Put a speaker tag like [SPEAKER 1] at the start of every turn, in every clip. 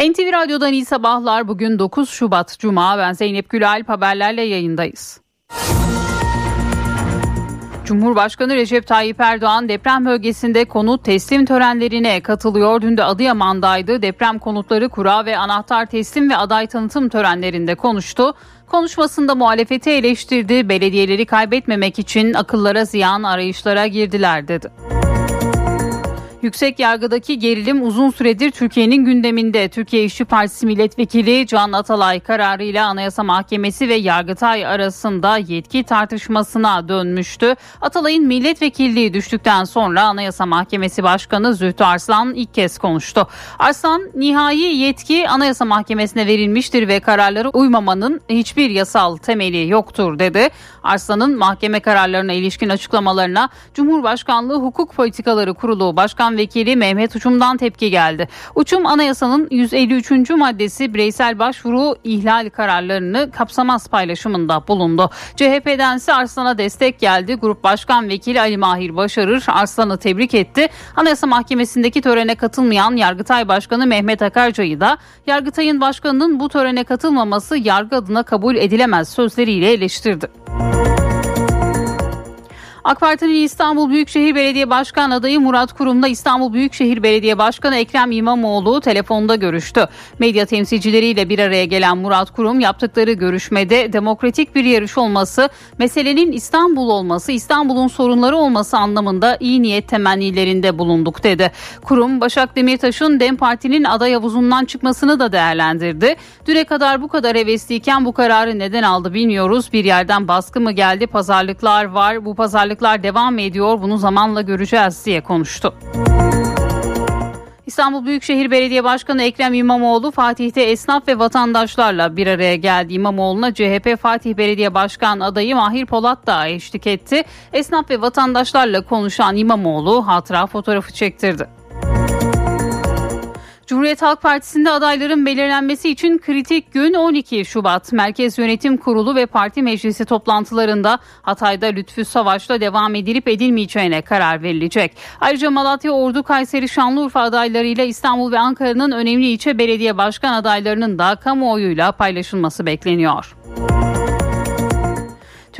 [SPEAKER 1] NTV Radyo'dan iyi sabahlar. Bugün 9 Şubat Cuma. Ben Zeynep Gülalp haberlerle yayındayız. Cumhurbaşkanı Recep Tayyip Erdoğan deprem bölgesinde konut teslim törenlerine katılıyor. Dün de Adıyaman'daydı. Deprem konutları kura ve anahtar teslim ve aday tanıtım törenlerinde konuştu. Konuşmasında muhalefeti eleştirdi. Belediyeleri kaybetmemek için akıllara ziyan arayışlara girdiler dedi. Yüksek yargıdaki gerilim uzun süredir Türkiye'nin gündeminde. Türkiye İşçi Partisi Milletvekili Can Atalay kararıyla Anayasa Mahkemesi ve Yargıtay arasında yetki tartışmasına dönmüştü. Atalay'ın milletvekilliği düştükten sonra Anayasa Mahkemesi Başkanı Zühtü Arslan ilk kez konuştu. Arslan nihai yetki Anayasa Mahkemesi'ne verilmiştir ve kararları uymamanın hiçbir yasal temeli yoktur dedi. Arslan'ın mahkeme kararlarına ilişkin açıklamalarına Cumhurbaşkanlığı Hukuk Politikaları Kurulu Başkan Başkan Vekili Mehmet Uçum'dan tepki geldi. Uçum anayasanın 153. maddesi bireysel başvuru ihlal kararlarını kapsamaz paylaşımında bulundu. CHP'den ise Arslan'a destek geldi. Grup Başkan Vekili Ali Mahir Başarır Arslan'ı tebrik etti. Anayasa Mahkemesi'ndeki törene katılmayan Yargıtay Başkanı Mehmet Akarca'yı da Yargıtay'ın başkanının bu törene katılmaması yargı adına kabul edilemez sözleriyle eleştirdi. AK Parti'nin İstanbul Büyükşehir Belediye Başkan adayı Murat Kurum'la İstanbul Büyükşehir Belediye Başkanı Ekrem İmamoğlu telefonda görüştü. Medya temsilcileriyle bir araya gelen Murat Kurum yaptıkları görüşmede demokratik bir yarış olması, meselenin İstanbul olması, İstanbul'un sorunları olması anlamında iyi niyet temennilerinde bulunduk dedi. Kurum, Başak Demirtaş'ın DEM Parti'nin aday havuzundan çıkmasını da değerlendirdi. Düne kadar bu kadar hevesliyken bu kararı neden aldı bilmiyoruz. Bir yerden baskı mı geldi, pazarlıklar var. Bu pazarlık pazarlıklar devam ediyor bunu zamanla göreceğiz diye konuştu. İstanbul Büyükşehir Belediye Başkanı Ekrem İmamoğlu Fatih'te esnaf ve vatandaşlarla bir araya geldi. İmamoğlu'na CHP Fatih Belediye Başkan adayı Mahir Polat da eşlik etti. Esnaf ve vatandaşlarla konuşan İmamoğlu hatıra fotoğrafı çektirdi. Cumhuriyet Halk Partisi'nde adayların belirlenmesi için kritik gün 12 Şubat. Merkez Yönetim Kurulu ve Parti Meclisi toplantılarında Hatay'da Lütfü Savaş'la devam edilip edilmeyeceğine karar verilecek. Ayrıca Malatya, Ordu, Kayseri, Şanlıurfa adaylarıyla İstanbul ve Ankara'nın önemli ilçe belediye başkan adaylarının da kamuoyuyla paylaşılması bekleniyor.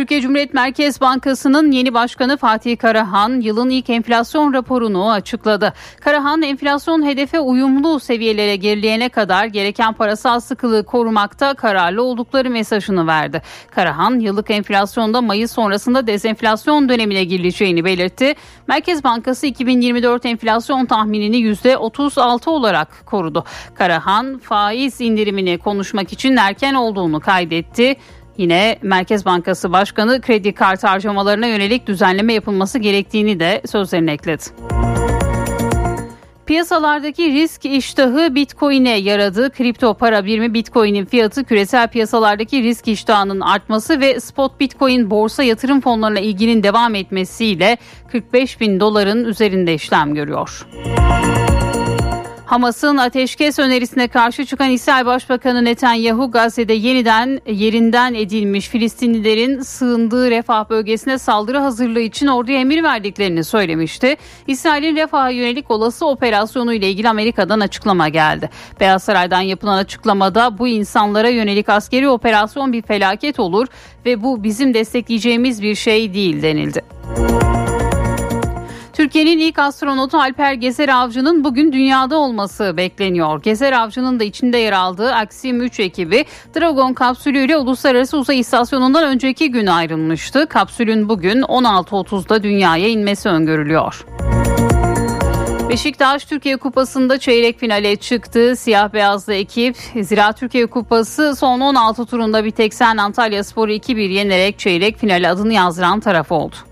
[SPEAKER 1] Türkiye Cumhuriyet Merkez Bankası'nın yeni başkanı Fatih Karahan yılın ilk enflasyon raporunu açıkladı. Karahan enflasyon hedefe uyumlu seviyelere gerileyene kadar gereken parasal sıkılığı korumakta kararlı oldukları mesajını verdi. Karahan yıllık enflasyonda Mayıs sonrasında dezenflasyon dönemine girileceğini belirtti. Merkez Bankası 2024 enflasyon tahminini %36 olarak korudu. Karahan faiz indirimini konuşmak için erken olduğunu kaydetti. Yine Merkez Bankası Başkanı kredi kartı harcamalarına yönelik düzenleme yapılması gerektiğini de sözlerine ekledi. Piyasalardaki risk iştahı Bitcoin'e yaradı. Kripto para birimi Bitcoin'in fiyatı küresel piyasalardaki risk iştahının artması ve spot Bitcoin borsa yatırım fonlarına ilginin devam etmesiyle 45 bin doların üzerinde işlem görüyor. Hamas'ın ateşkes önerisine karşı çıkan İsrail Başbakanı Netanyahu Gazze'de yeniden yerinden edilmiş Filistinlilerin sığındığı refah bölgesine saldırı hazırlığı için orduya emir verdiklerini söylemişti. İsrail'in refaha yönelik olası operasyonu ile ilgili Amerika'dan açıklama geldi. Beyaz Saray'dan yapılan açıklamada bu insanlara yönelik askeri operasyon bir felaket olur ve bu bizim destekleyeceğimiz bir şey değil denildi. Türkiye'nin ilk astronotu Alper Gezer Avcı'nın bugün dünyada olması bekleniyor. Gezer Avcı'nın da içinde yer aldığı Axiom 3 ekibi Dragon kapsülüyle Uluslararası Uzay İstasyonu'ndan önceki gün ayrılmıştı. Kapsülün bugün 16.30'da dünyaya inmesi öngörülüyor. Beşiktaş Türkiye Kupası'nda çeyrek finale çıktı. Siyah beyazlı ekip Zira Türkiye Kupası son 16 turunda bir tek sen Antalya Sporu 2-1 yenerek çeyrek finale adını yazdıran taraf oldu.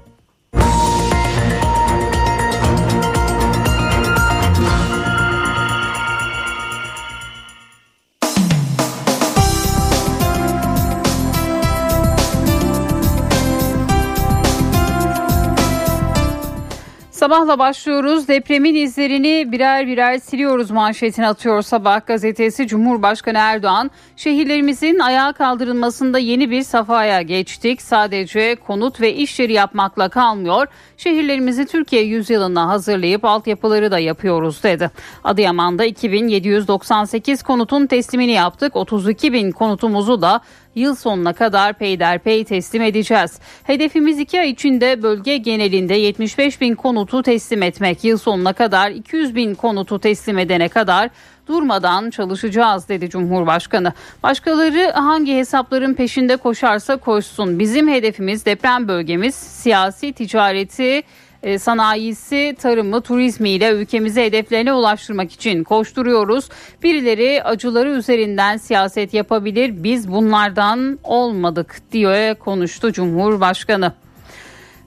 [SPEAKER 1] Sabahla başlıyoruz. Depremin izlerini birer birer siliyoruz manşetini atıyor Sabah gazetesi. Cumhurbaşkanı Erdoğan, şehirlerimizin ayağa kaldırılmasında yeni bir safhaya geçtik. Sadece konut ve iş yeri yapmakla kalmıyor. Şehirlerimizi Türkiye yüzyılına hazırlayıp altyapıları da yapıyoruz dedi. Adıyaman'da 2798 konutun teslimini yaptık. 32 bin konutumuzu da yıl sonuna kadar peyderpey teslim edeceğiz. Hedefimiz iki ay içinde bölge genelinde 75 bin konutu teslim etmek. Yıl sonuna kadar 200 bin konutu teslim edene kadar durmadan çalışacağız dedi Cumhurbaşkanı. Başkaları hangi hesapların peşinde koşarsa koşsun. Bizim hedefimiz deprem bölgemiz siyasi ticareti e, sanayisi, tarımı, turizmiyle ülkemizi hedeflerine ulaştırmak için koşturuyoruz. Birileri acıları üzerinden siyaset yapabilir. Biz bunlardan olmadık diye konuştu Cumhurbaşkanı.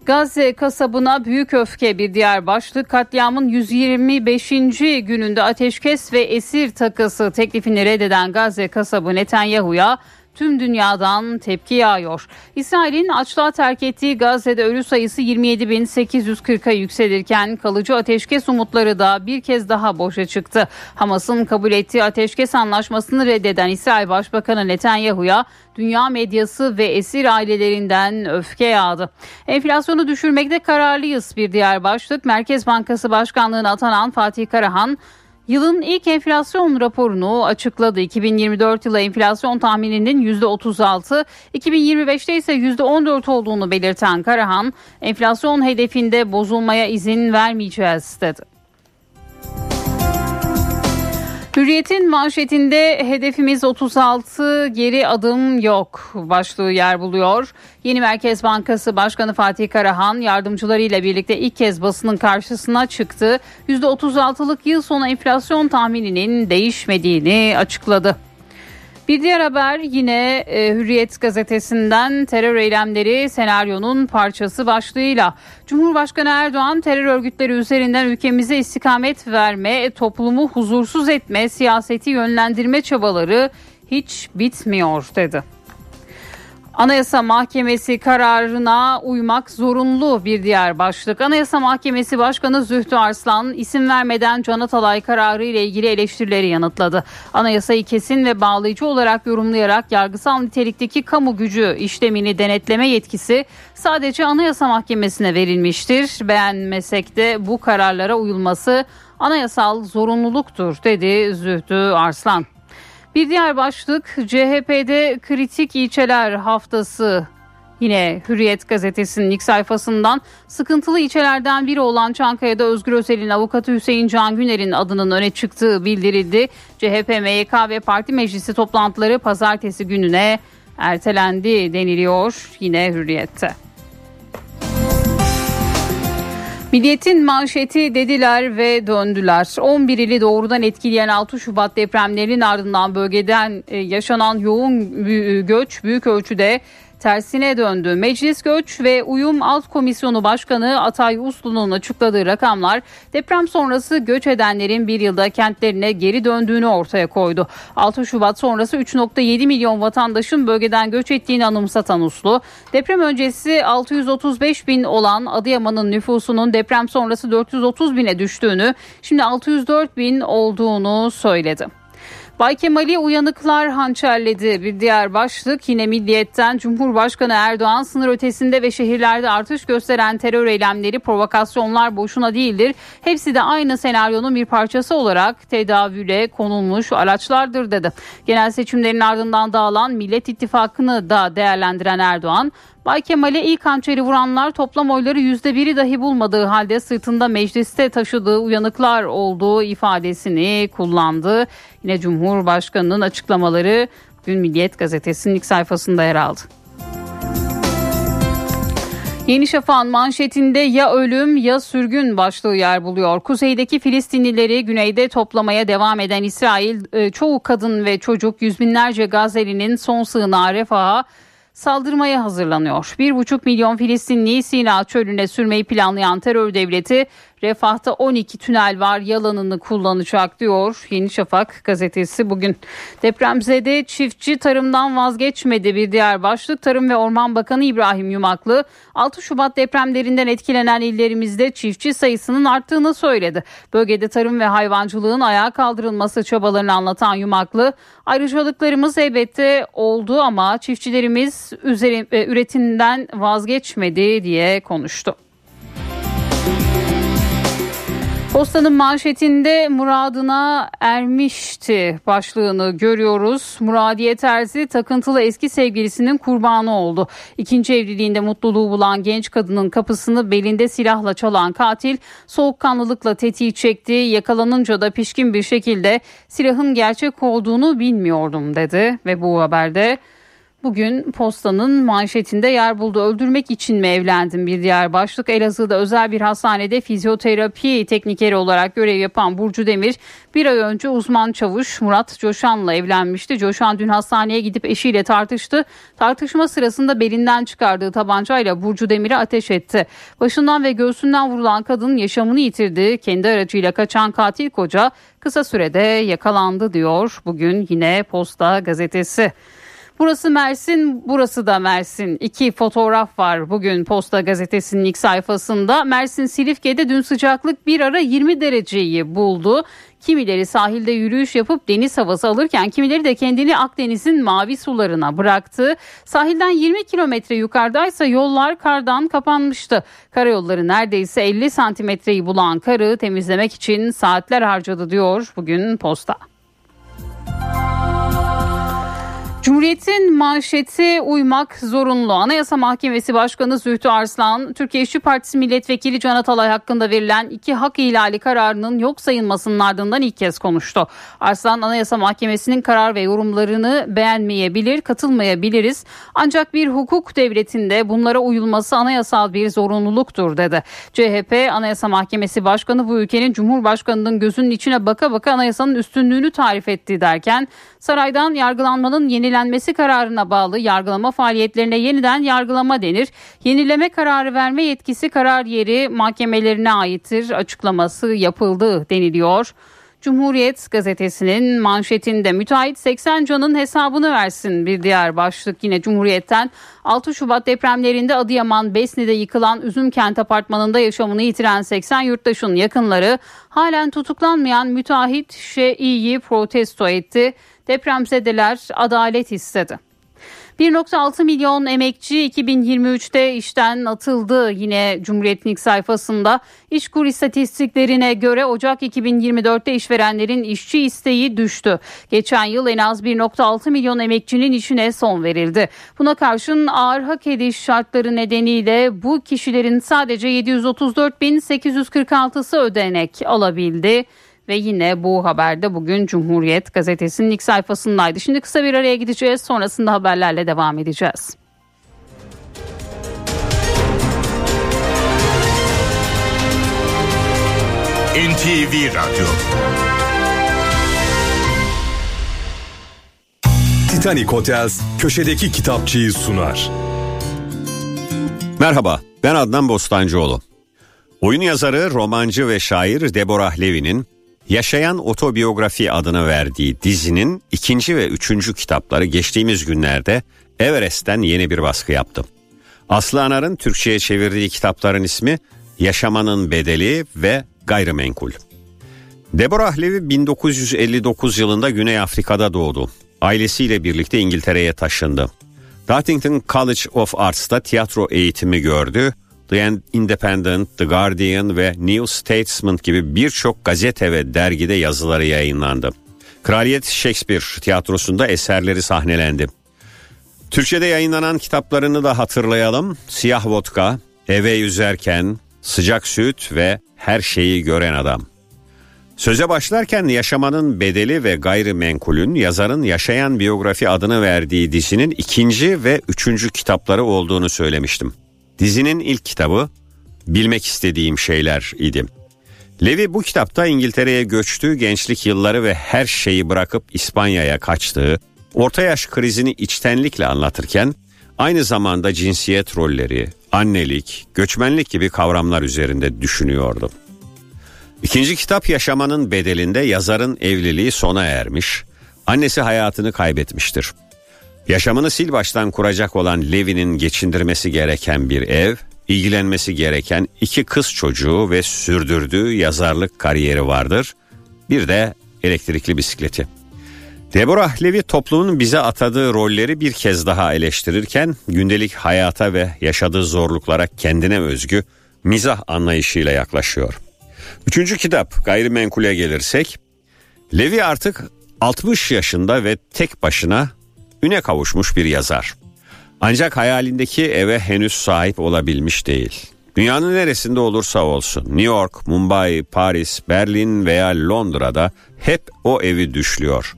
[SPEAKER 1] Gazze kasabına büyük öfke bir diğer başlık katliamın 125. gününde ateşkes ve esir takası teklifini reddeden Gazze kasabı Netanyahu'ya tüm dünyadan tepki yağıyor. İsrail'in açlığa terk ettiği Gazze'de ölü sayısı 27.840'a yükselirken kalıcı ateşkes umutları da bir kez daha boşa çıktı. Hamas'ın kabul ettiği ateşkes anlaşmasını reddeden İsrail Başbakanı Netanyahu'ya dünya medyası ve esir ailelerinden öfke yağdı. Enflasyonu düşürmekte kararlıyız bir diğer başlık. Merkez Bankası Başkanlığı'na atanan Fatih Karahan Yılın ilk enflasyon raporunu açıkladı. 2024 yılı enflasyon tahmininin %36, 2025'te ise %14 olduğunu belirten Karahan, enflasyon hedefinde bozulmaya izin vermeyeceğiz dedi. Hürriyet'in manşetinde hedefimiz 36 geri adım yok başlığı yer buluyor. Yeni Merkez Bankası Başkanı Fatih Karahan yardımcılarıyla birlikte ilk kez basının karşısına çıktı. %36'lık yıl sonu enflasyon tahmininin değişmediğini açıkladı. Bir diğer haber yine e, Hürriyet gazetesinden terör eylemleri senaryonun parçası başlığıyla. Cumhurbaşkanı Erdoğan terör örgütleri üzerinden ülkemize istikamet verme, toplumu huzursuz etme, siyaseti yönlendirme çabaları hiç bitmiyor dedi. Anayasa Mahkemesi kararına uymak zorunlu bir diğer başlık. Anayasa Mahkemesi Başkanı Zühtü Arslan isim vermeden Can Atalay kararı ile ilgili eleştirileri yanıtladı. Anayasayı kesin ve bağlayıcı olarak yorumlayarak yargısal nitelikteki kamu gücü işlemini denetleme yetkisi sadece Anayasa Mahkemesi'ne verilmiştir. Beğenmesek de bu kararlara uyulması anayasal zorunluluktur dedi Zühtü Arslan. Bir diğer başlık CHP'de kritik ilçeler haftası Yine Hürriyet gazetesinin ilk sayfasından sıkıntılı ilçelerden biri olan Çankaya'da Özgür Özel'in avukatı Hüseyin Can Güner'in adının öne çıktığı bildirildi. CHP, MYK ve parti meclisi toplantıları pazartesi gününe ertelendi deniliyor yine Hürriyet'te. Milliyetin manşeti dediler ve döndüler. 11 ili doğrudan etkileyen 6 Şubat depremlerinin ardından bölgeden e, yaşanan yoğun göç büyük ölçüde tersine döndü. Meclis Göç ve Uyum Alt Komisyonu Başkanı Atay Uslu'nun açıkladığı rakamlar deprem sonrası göç edenlerin bir yılda kentlerine geri döndüğünü ortaya koydu. 6 Şubat sonrası 3.7 milyon vatandaşın bölgeden göç ettiğini anımsatan Uslu, deprem öncesi 635 bin olan Adıyaman'ın nüfusunun deprem sonrası 430 bine düştüğünü, şimdi 604 bin olduğunu söyledi. Bay Kemal'i uyanıklar hançerledi. Bir diğer başlık yine Milliyet'ten Cumhurbaşkanı Erdoğan sınır ötesinde ve şehirlerde artış gösteren terör eylemleri provokasyonlar boşuna değildir. Hepsi de aynı senaryonun bir parçası olarak tedavüle konulmuş araçlardır dedi. Genel seçimlerin ardından dağılan Millet İttifakı'nı da değerlendiren Erdoğan Bay Kemal'e ilk hançeri vuranlar toplam oyları yüzde biri dahi bulmadığı halde sırtında mecliste taşıdığı uyanıklar olduğu ifadesini kullandı. Yine Cumhurbaşkanı'nın açıklamaları Gün Milliyet Gazetesi'nin ilk sayfasında yer aldı. Yeni Şafak'ın manşetinde ya ölüm ya sürgün başlığı yer buluyor. Kuzeydeki Filistinlileri güneyde toplamaya devam eden İsrail e, çoğu kadın ve çocuk yüz binlerce Gazze'linin son sığınağı Refah'a saldırmaya hazırlanıyor. Bir buçuk milyon Filistinli Sina çölüne sürmeyi planlayan terör devleti Refah'ta 12 tünel var yalanını kullanacak diyor Yeni Şafak gazetesi bugün. Depremzede çiftçi tarımdan vazgeçmedi bir diğer başlık. Tarım ve Orman Bakanı İbrahim Yumaklı 6 Şubat depremlerinden etkilenen illerimizde çiftçi sayısının arttığını söyledi. Bölgede tarım ve hayvancılığın ayağa kaldırılması çabalarını anlatan Yumaklı ayrıcalıklarımız elbette oldu ama çiftçilerimiz üzeri, e, üretimden vazgeçmedi diye konuştu. Postanın manşetinde muradına ermişti başlığını görüyoruz. Muradiye Terzi takıntılı eski sevgilisinin kurbanı oldu. İkinci evliliğinde mutluluğu bulan genç kadının kapısını belinde silahla çalan katil soğukkanlılıkla tetiği çekti. Yakalanınca da pişkin bir şekilde silahın gerçek olduğunu bilmiyordum dedi ve bu haberde Bugün postanın manşetinde yer buldu. Öldürmek için mi evlendim bir diğer başlık. Elazığ'da özel bir hastanede fizyoterapi teknikeri olarak görev yapan Burcu Demir bir ay önce uzman çavuş Murat Coşan'la evlenmişti. Coşan dün hastaneye gidip eşiyle tartıştı. Tartışma sırasında belinden çıkardığı tabancayla Burcu Demir'e ateş etti. Başından ve göğsünden vurulan kadın yaşamını yitirdi. Kendi aracıyla kaçan katil koca kısa sürede yakalandı diyor bugün yine Posta gazetesi. Burası Mersin, burası da Mersin. İki fotoğraf var bugün Posta Gazetesi'nin ilk sayfasında. Mersin Silifke'de dün sıcaklık bir ara 20 dereceyi buldu. Kimileri sahilde yürüyüş yapıp deniz havası alırken kimileri de kendini Akdeniz'in mavi sularına bıraktı. Sahilden 20 kilometre yukarıdaysa yollar kardan kapanmıştı. Karayolları neredeyse 50 santimetreyi bulan karı temizlemek için saatler harcadı diyor bugün Posta. Cumhuriyet'in manşeti uymak zorunlu. Anayasa Mahkemesi Başkanı Zühtü Arslan, Türkiye İşçi Partisi Milletvekili Can Atalay hakkında verilen iki hak ihlali kararının yok sayılmasının ardından ilk kez konuştu. Arslan, Anayasa Mahkemesi'nin karar ve yorumlarını beğenmeyebilir, katılmayabiliriz. Ancak bir hukuk devletinde bunlara uyulması anayasal bir zorunluluktur dedi. CHP, Anayasa Mahkemesi Başkanı bu ülkenin Cumhurbaşkanı'nın gözünün içine baka baka anayasanın üstünlüğünü tarif etti derken saraydan yargılanmanın yeni yenilenmesi kararına bağlı yargılama faaliyetlerine yeniden yargılama denir. Yenileme kararı verme yetkisi karar yeri mahkemelerine aittir açıklaması yapıldı deniliyor. Cumhuriyet gazetesinin manşetinde müteahhit 80 canın hesabını versin bir diğer başlık yine Cumhuriyet'ten 6 Şubat depremlerinde Adıyaman Besni'de yıkılan Üzümkent apartmanında yaşamını yitiren 80 yurttaşın yakınları halen tutuklanmayan müteahhit Şii'yi protesto etti. Depremzedeler adalet istedi. 1.6 milyon emekçi 2023'te işten atıldı. Yine Cumhuriyet'in ilk sayfasında İşkur istatistiklerine göre Ocak 2024'te işverenlerin işçi isteği düştü. Geçen yıl en az 1.6 milyon emekçinin işine son verildi. Buna karşın ağır hak ediş şartları nedeniyle bu kişilerin sadece 734.846'sı ödenek alabildi. Ve yine bu haberde bugün Cumhuriyet gazetesinin ilk sayfasındaydı. Şimdi kısa bir araya gideceğiz sonrasında haberlerle devam edeceğiz.
[SPEAKER 2] NTV Radyo Titanic Hotels köşedeki kitapçıyı sunar.
[SPEAKER 3] Merhaba ben Adnan Bostancıoğlu. Oyun yazarı, romancı ve şair Deborah Levy'nin Yaşayan Otobiyografi adını verdiği dizinin ikinci ve üçüncü kitapları geçtiğimiz günlerde Everest'ten yeni bir baskı yaptı. Aslı Anar'ın Türkçe'ye çevirdiği kitapların ismi Yaşamanın Bedeli ve Gayrimenkul. Deborah Levy 1959 yılında Güney Afrika'da doğdu. Ailesiyle birlikte İngiltere'ye taşındı. Nottingham College of Arts'ta tiyatro eğitimi gördü The Independent, The Guardian ve New Statesman gibi birçok gazete ve dergide yazıları yayınlandı. Kraliyet Shakespeare tiyatrosunda eserleri sahnelendi. Türkçe'de yayınlanan kitaplarını da hatırlayalım. Siyah Vodka, Eve Yüzerken, Sıcak Süt ve Her Şeyi Gören Adam. Söze başlarken yaşamanın bedeli ve gayrimenkulün yazarın yaşayan biyografi adını verdiği dizinin ikinci ve üçüncü kitapları olduğunu söylemiştim. Dizinin ilk kitabı Bilmek istediğim şeyler idi. Levi bu kitapta İngiltere'ye göçtüğü gençlik yılları ve her şeyi bırakıp İspanya'ya kaçtığı, orta yaş krizini içtenlikle anlatırken aynı zamanda cinsiyet rolleri, annelik, göçmenlik gibi kavramlar üzerinde düşünüyordu. İkinci kitap yaşamanın bedelinde yazarın evliliği sona ermiş, annesi hayatını kaybetmiştir. Yaşamını sil baştan kuracak olan Levi'nin geçindirmesi gereken bir ev, ilgilenmesi gereken iki kız çocuğu ve sürdürdüğü yazarlık kariyeri vardır. Bir de elektrikli bisikleti. Deborah Levi toplumun bize atadığı rolleri bir kez daha eleştirirken gündelik hayata ve yaşadığı zorluklara kendine özgü mizah anlayışıyla yaklaşıyor. Üçüncü kitap gayrimenkule gelirsek Levi artık 60 yaşında ve tek başına üne kavuşmuş bir yazar. Ancak hayalindeki eve henüz sahip olabilmiş değil. Dünyanın neresinde olursa olsun New York, Mumbai, Paris, Berlin veya Londra'da hep o evi düşlüyor.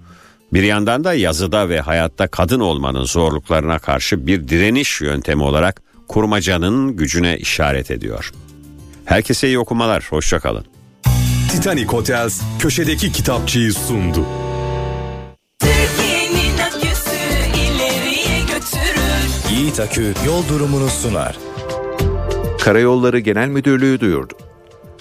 [SPEAKER 3] Bir yandan da yazıda ve hayatta kadın olmanın zorluklarına karşı bir direniş yöntemi olarak kurmacanın gücüne işaret ediyor. Herkese iyi okumalar, hoşçakalın.
[SPEAKER 2] Titanic Hotels köşedeki kitapçıyı sundu.
[SPEAKER 4] Akü yol durumunu sunar.
[SPEAKER 5] Karayolları Genel Müdürlüğü duyurdu.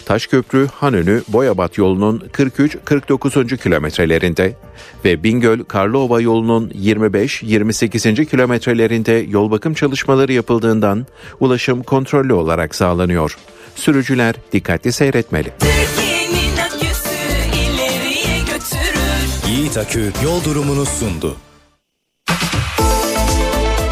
[SPEAKER 5] Taşköprü Hanönü Boyabat yolunun 43-49. kilometrelerinde ve Bingöl Karlıova yolunun 25-28. kilometrelerinde yol bakım çalışmaları yapıldığından ulaşım kontrollü olarak sağlanıyor. Sürücüler dikkatli seyretmeli.
[SPEAKER 4] Yiğit Akü yol durumunu sundu.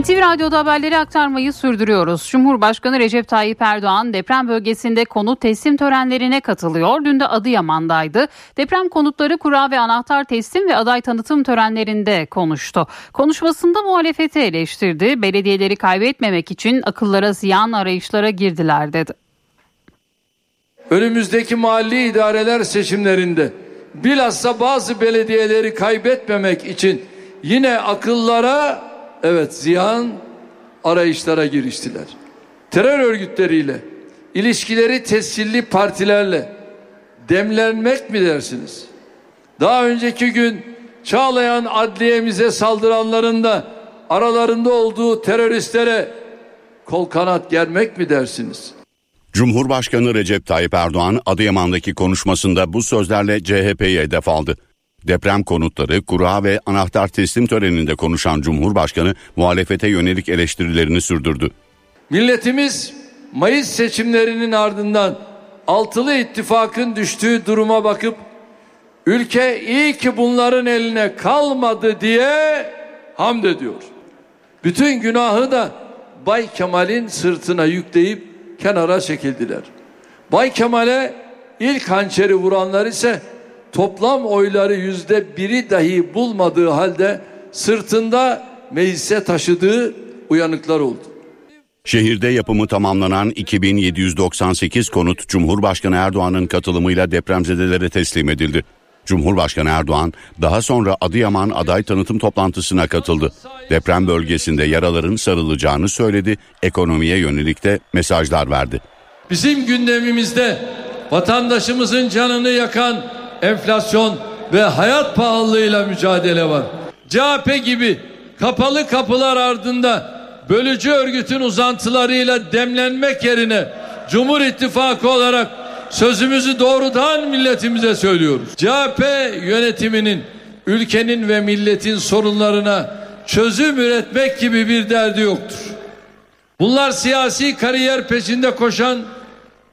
[SPEAKER 1] NTV Radyo'da haberleri aktarmayı sürdürüyoruz. Cumhurbaşkanı Recep Tayyip Erdoğan deprem bölgesinde konut teslim törenlerine katılıyor. Dün de Adıyaman'daydı. Deprem konutları kura ve anahtar teslim ve aday tanıtım törenlerinde konuştu. Konuşmasında muhalefeti eleştirdi. Belediyeleri kaybetmemek için akıllara ziyan arayışlara girdiler dedi.
[SPEAKER 6] önümüzdeki mahalli idareler seçimlerinde bilhassa bazı belediyeleri kaybetmemek için yine akıllara evet ziyan arayışlara giriştiler. Terör örgütleriyle ilişkileri tescilli partilerle demlenmek mi dersiniz? Daha önceki gün Çağlayan adliyemize saldıranların da aralarında olduğu teröristlere kol kanat germek mi dersiniz?
[SPEAKER 7] Cumhurbaşkanı Recep Tayyip Erdoğan Adıyaman'daki konuşmasında bu sözlerle CHP'ye hedef aldı. Deprem konutları, kura ve anahtar teslim töreninde konuşan Cumhurbaşkanı muhalefete yönelik eleştirilerini sürdürdü.
[SPEAKER 6] Milletimiz Mayıs seçimlerinin ardından altılı ittifakın düştüğü duruma bakıp ülke iyi ki bunların eline kalmadı diye hamd ediyor. Bütün günahı da Bay Kemal'in sırtına yükleyip kenara çekildiler. Bay Kemal'e ilk hançeri vuranlar ise toplam oyları yüzde biri dahi bulmadığı halde sırtında meclise taşıdığı uyanıklar oldu.
[SPEAKER 7] Şehirde yapımı tamamlanan 2798 konut Cumhurbaşkanı Erdoğan'ın katılımıyla depremzedelere teslim edildi. Cumhurbaşkanı Erdoğan daha sonra Adıyaman aday tanıtım toplantısına katıldı. Deprem bölgesinde yaraların sarılacağını söyledi, ekonomiye yönelik de mesajlar verdi.
[SPEAKER 6] Bizim gündemimizde vatandaşımızın canını yakan enflasyon ve hayat pahalılığıyla mücadele var. CHP gibi kapalı kapılar ardında bölücü örgütün uzantılarıyla demlenmek yerine Cumhur İttifakı olarak sözümüzü doğrudan milletimize söylüyoruz. CHP yönetiminin ülkenin ve milletin sorunlarına çözüm üretmek gibi bir derdi yoktur. Bunlar siyasi kariyer peşinde koşan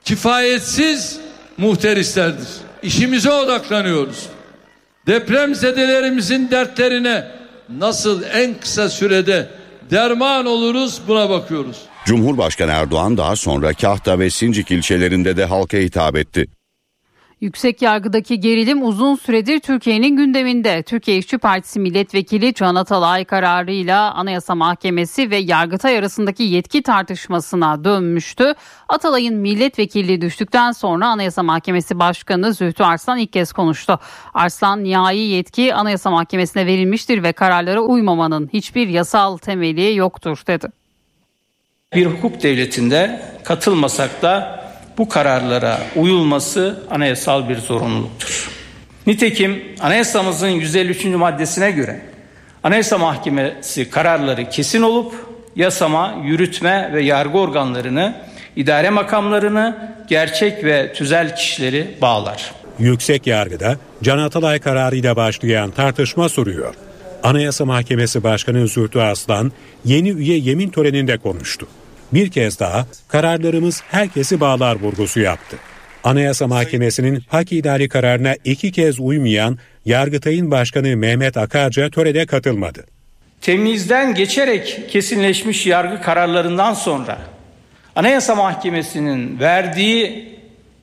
[SPEAKER 6] kifayetsiz muhterislerdir. İşimize odaklanıyoruz. Depremzedelerimizin dertlerine nasıl en kısa sürede derman oluruz buna bakıyoruz.
[SPEAKER 7] Cumhurbaşkanı Erdoğan daha sonra Kahta ve Sincik ilçelerinde de halka hitap etti.
[SPEAKER 1] Yüksek yargıdaki gerilim uzun süredir Türkiye'nin gündeminde. Türkiye İşçi Partisi milletvekili Can Atalay kararıyla Anayasa Mahkemesi ve Yargıtay arasındaki yetki tartışmasına dönmüştü. Atalay'ın milletvekilliği düştükten sonra Anayasa Mahkemesi Başkanı Zühtü Arslan ilk kez konuştu. Arslan nihai yetki Anayasa Mahkemesi'ne verilmiştir ve kararlara uymamanın hiçbir yasal temeli yoktur dedi.
[SPEAKER 8] Bir hukuk devletinde katılmasak da bu kararlara uyulması anayasal bir zorunluluktur. Nitekim anayasamızın 153. maddesine göre Anayasa Mahkemesi kararları kesin olup yasama, yürütme ve yargı organlarını, idare makamlarını, gerçek ve tüzel kişileri bağlar.
[SPEAKER 9] Yüksek yargıda Can Atalay kararıyla başlayan tartışma sürüyor. Anayasa Mahkemesi Başkanı Zühtü Aslan yeni üye yemin töreninde konuştu. Bir kez daha kararlarımız herkesi bağlar vurgusu yaptı. Anayasa Mahkemesi'nin hak idari kararına iki kez uymayan Yargıtay'ın Başkanı Mehmet Akarca törede katılmadı.
[SPEAKER 8] Temizden geçerek kesinleşmiş yargı kararlarından sonra Anayasa Mahkemesi'nin verdiği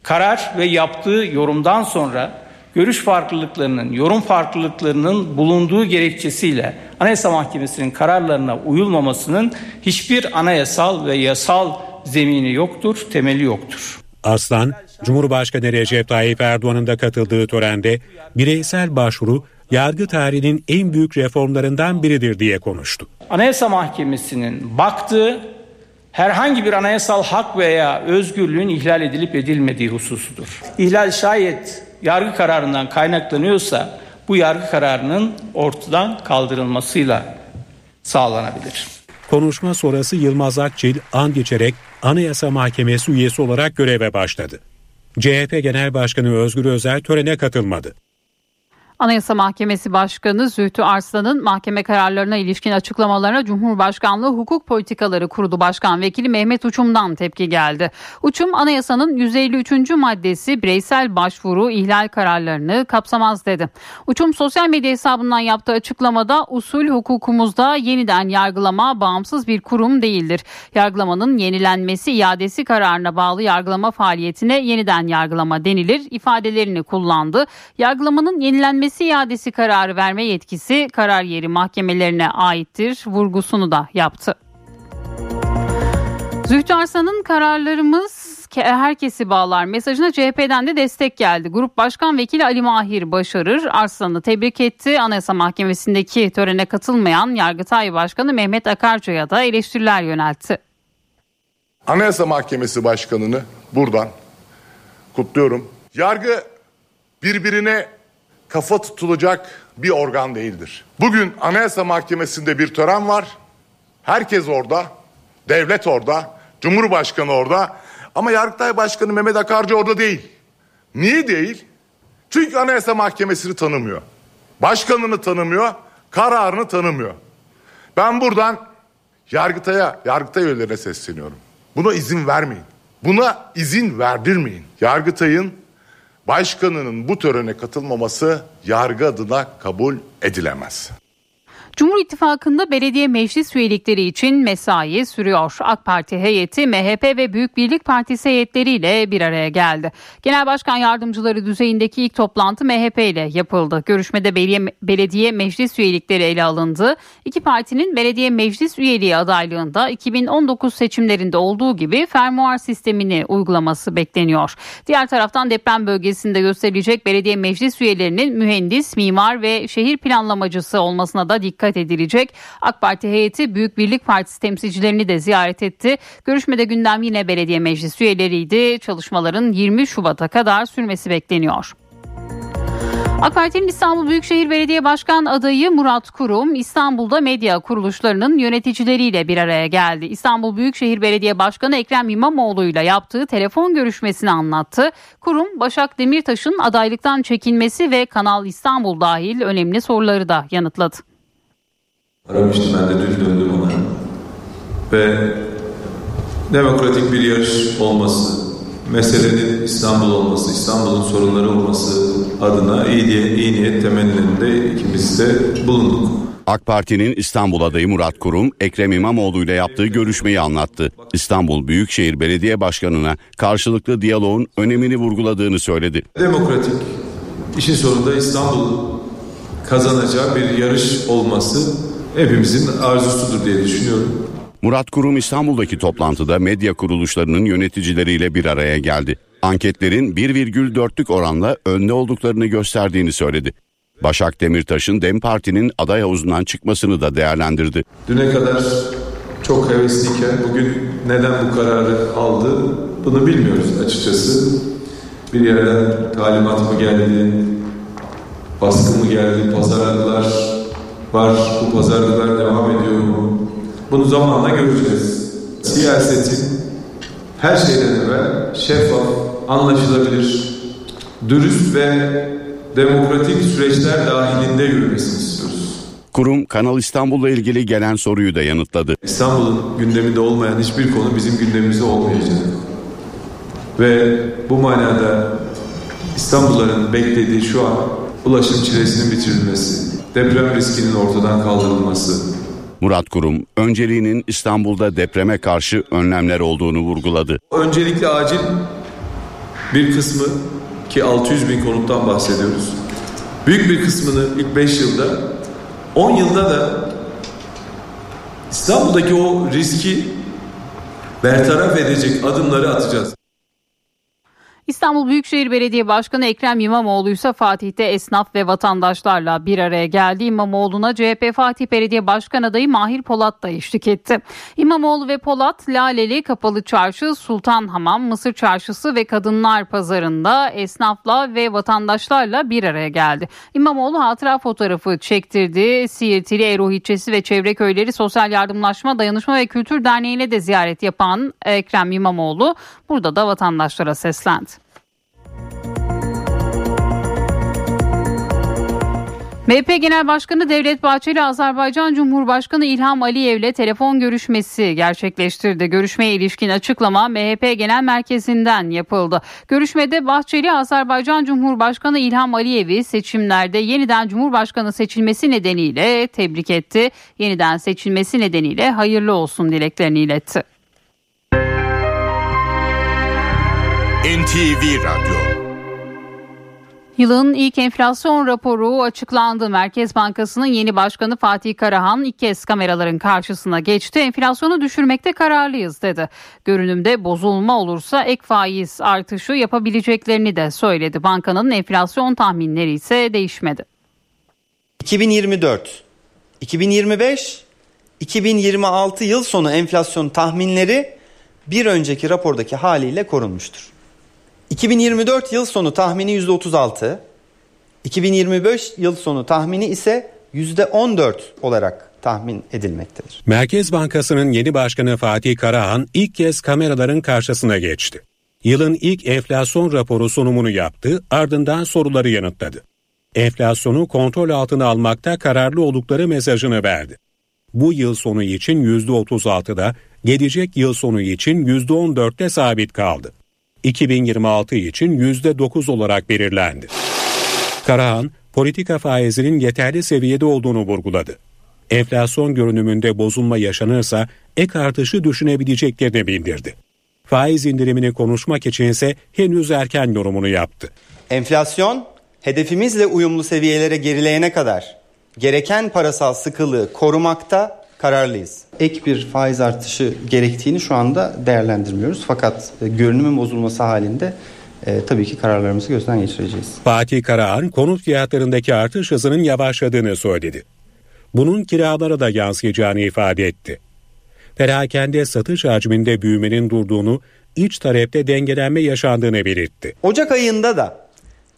[SPEAKER 8] karar ve yaptığı yorumdan sonra görüş farklılıklarının, yorum farklılıklarının bulunduğu gerekçesiyle Anayasa Mahkemesi'nin kararlarına uyulmamasının hiçbir anayasal ve yasal zemini yoktur, temeli yoktur.
[SPEAKER 9] Aslan, Cumhurbaşkanı Recep Tayyip Erdoğan'ın da katıldığı törende bireysel başvuru yargı tarihinin en büyük reformlarından biridir diye konuştu.
[SPEAKER 8] Anayasa Mahkemesi'nin baktığı herhangi bir anayasal hak veya özgürlüğün ihlal edilip edilmediği hususudur. İhlal şayet yargı kararından kaynaklanıyorsa bu yargı kararının ortadan kaldırılmasıyla sağlanabilir.
[SPEAKER 9] Konuşma sonrası Yılmaz Akçil and içerek Anayasa Mahkemesi üyesi olarak göreve başladı. CHP Genel Başkanı Özgür Özel törene katılmadı.
[SPEAKER 1] Anayasa Mahkemesi Başkanı Zühtü Arslan'ın mahkeme kararlarına ilişkin açıklamalarına Cumhurbaşkanlığı Hukuk Politikaları Kurulu Başkan Vekili Mehmet Uçum'dan tepki geldi. Uçum anayasanın 153. maddesi bireysel başvuru ihlal kararlarını kapsamaz dedi. Uçum sosyal medya hesabından yaptığı açıklamada usul hukukumuzda yeniden yargılama bağımsız bir kurum değildir. Yargılamanın yenilenmesi iadesi kararına bağlı yargılama faaliyetine yeniden yargılama denilir ifadelerini kullandı. Yargılamanın yenilenmesi ödemesi iadesi kararı verme yetkisi karar yeri mahkemelerine aittir vurgusunu da yaptı. Zühtü Arslan'ın kararlarımız herkesi bağlar mesajına CHP'den de destek geldi. Grup Başkan Vekili Ali Mahir Başarır Arslan'ı tebrik etti. Anayasa Mahkemesi'ndeki törene katılmayan Yargıtay Başkanı Mehmet Akarca'ya da eleştiriler yöneltti.
[SPEAKER 10] Anayasa Mahkemesi Başkanı'nı buradan kutluyorum. Yargı birbirine kafa tutulacak bir organ değildir. Bugün Anayasa Mahkemesi'nde bir tören var. Herkes orada. Devlet orada. Cumhurbaşkanı orada. Ama Yargıtay Başkanı Mehmet Akarcı orada değil. Niye değil? Çünkü Anayasa Mahkemesi'ni tanımıyor. Başkanını tanımıyor, kararını tanımıyor. Ben buradan Yargıtay'a, Yargıtay üyelerine sesleniyorum. Buna izin vermeyin. Buna izin verdirmeyin. Yargıtay'ın başkanının bu törene katılmaması yargı adına kabul edilemez.
[SPEAKER 1] Cumhur İttifakı'nda belediye meclis üyelikleri için mesai sürüyor. AK Parti heyeti MHP ve Büyük Birlik Partisi heyetleriyle bir araya geldi. Genel Başkan Yardımcıları düzeyindeki ilk toplantı MHP ile yapıldı. Görüşmede belediye, meclis üyelikleri ele alındı. İki partinin belediye meclis üyeliği adaylığında 2019 seçimlerinde olduğu gibi fermuar sistemini uygulaması bekleniyor. Diğer taraftan deprem bölgesinde gösterilecek belediye meclis üyelerinin mühendis, mimar ve şehir planlamacısı olmasına da dikkat dikkat edilecek. AK Parti heyeti Büyük Birlik Partisi temsilcilerini de ziyaret etti. Görüşmede gündem yine belediye meclis üyeleriydi. Çalışmaların 20 Şubat'a kadar sürmesi bekleniyor. AK Parti'nin İstanbul Büyükşehir Belediye Başkan adayı Murat Kurum İstanbul'da medya kuruluşlarının yöneticileriyle bir araya geldi. İstanbul Büyükşehir Belediye Başkanı Ekrem İmamoğlu ile yaptığı telefon görüşmesini anlattı. Kurum Başak Demirtaş'ın adaylıktan çekilmesi ve Kanal İstanbul dahil önemli soruları da yanıtladı.
[SPEAKER 11] Aramıştım ben de dün döndüm ona. Ve demokratik bir yarış olması, meselenin İstanbul olması, İstanbul'un sorunları olması adına iyi, diye, iyi niyet temennilerinde ikimiz de bulunduk.
[SPEAKER 7] AK Parti'nin İstanbul adayı Murat Kurum, Ekrem İmamoğlu ile yaptığı görüşmeyi anlattı. İstanbul Büyükşehir Belediye Başkanı'na karşılıklı diyaloğun önemini vurguladığını söyledi.
[SPEAKER 11] Demokratik, işin sonunda İstanbul kazanacağı bir yarış olması hepimizin arzusudur diye düşünüyorum.
[SPEAKER 7] Murat Kurum İstanbul'daki toplantıda medya kuruluşlarının yöneticileriyle bir araya geldi. Anketlerin 1,4'lük oranla önde olduklarını gösterdiğini söyledi. Başak Demirtaş'ın DEM Parti'nin aday havuzundan çıkmasını da değerlendirdi.
[SPEAKER 11] Düne kadar çok hevesliyken bugün neden bu kararı aldı bunu bilmiyoruz açıkçası. Bir yerden talimat mı geldi, baskı mı geldi, pazarlıklar var, bu pazarlıklar devam ediyor mu? Bunu zamanla göreceğiz. Siyasetin her şeyden evvel şeffaf, anlaşılabilir, dürüst ve demokratik süreçler dahilinde yürümesini istiyoruz.
[SPEAKER 7] Kurum Kanal İstanbul'la ilgili gelen soruyu da yanıtladı.
[SPEAKER 11] İstanbul'un gündeminde olmayan hiçbir konu bizim gündemimizde olmayacak. Ve bu manada İstanbulluların beklediği şu an ulaşım çilesinin bitirilmesi, deprem riskinin ortadan kaldırılması,
[SPEAKER 7] Murat Kurum önceliğinin İstanbul'da depreme karşı önlemler olduğunu vurguladı.
[SPEAKER 11] Öncelikle acil bir kısmı ki 600 bin konuttan bahsediyoruz. Büyük bir kısmını ilk 5 yılda 10 yılda da İstanbul'daki o riski bertaraf edecek adımları atacağız.
[SPEAKER 1] İstanbul Büyükşehir Belediye Başkanı Ekrem İmamoğlu ise Fatih'te esnaf ve vatandaşlarla bir araya geldi. İmamoğlu'na CHP Fatih Belediye Başkan adayı Mahir Polat da eşlik etti. İmamoğlu ve Polat Laleli Kapalı Çarşı, Sultan Hamam, Mısır Çarşısı ve Kadınlar Pazarı'nda esnafla ve vatandaşlarla bir araya geldi. İmamoğlu hatıra fotoğrafı çektirdi. Siirtili Eroh İlçesi ve Çevre Köyleri Sosyal Yardımlaşma Dayanışma ve Kültür Derneği'ne de ziyaret yapan Ekrem İmamoğlu burada da vatandaşlara seslendi. MHP Genel Başkanı Devlet Bahçeli Azerbaycan Cumhurbaşkanı İlham Aliyev'le telefon görüşmesi gerçekleştirdi. Görüşmeye ilişkin açıklama MHP Genel Merkezi'nden yapıldı. Görüşmede Bahçeli Azerbaycan Cumhurbaşkanı İlham Aliyev'i seçimlerde yeniden Cumhurbaşkanı seçilmesi nedeniyle tebrik etti. Yeniden seçilmesi nedeniyle hayırlı olsun dileklerini iletti.
[SPEAKER 2] NTV Radyo
[SPEAKER 1] Yılın ilk enflasyon raporu açıklandı. Merkez Bankası'nın yeni başkanı Fatih Karahan ilk kez kameraların karşısına geçti. Enflasyonu düşürmekte kararlıyız dedi. Görünümde bozulma olursa ek faiz artışı yapabileceklerini de söyledi. Bankanın enflasyon tahminleri ise değişmedi.
[SPEAKER 12] 2024, 2025, 2026 yıl sonu enflasyon tahminleri bir önceki rapordaki haliyle korunmuştur. 2024 yıl sonu tahmini %36, 2025 yıl sonu tahmini ise %14 olarak tahmin edilmektedir.
[SPEAKER 9] Merkez Bankası'nın yeni başkanı Fatih Karahan ilk kez kameraların karşısına geçti. Yılın ilk enflasyon raporu sunumunu yaptı, ardından soruları yanıtladı. Enflasyonu kontrol altına almakta kararlı oldukları mesajını verdi. Bu yıl sonu için %36'da, gelecek yıl sonu için %14'te sabit kaldı. 2026 için %9 olarak belirlendi. Karahan, politika faizinin yeterli seviyede olduğunu vurguladı. Enflasyon görünümünde bozulma yaşanırsa ek artışı düşünebileceklerini bildirdi. Faiz indirimini konuşmak içinse henüz erken yorumunu yaptı.
[SPEAKER 12] Enflasyon hedefimizle uyumlu seviyelere gerileyene kadar gereken parasal sıkılığı korumakta kararlıyız. Ek bir faiz artışı gerektiğini şu anda değerlendirmiyoruz. Fakat e, görünümün bozulması halinde e, tabii ki kararlarımızı gözden geçireceğiz.
[SPEAKER 9] Fatih Karahan konut fiyatlarındaki artış hızının yavaşladığını söyledi. Bunun kiralara da yansıyacağını ifade etti. Perakende satış hacminde büyümenin durduğunu, iç talepte dengelenme yaşandığını belirtti.
[SPEAKER 12] Ocak ayında da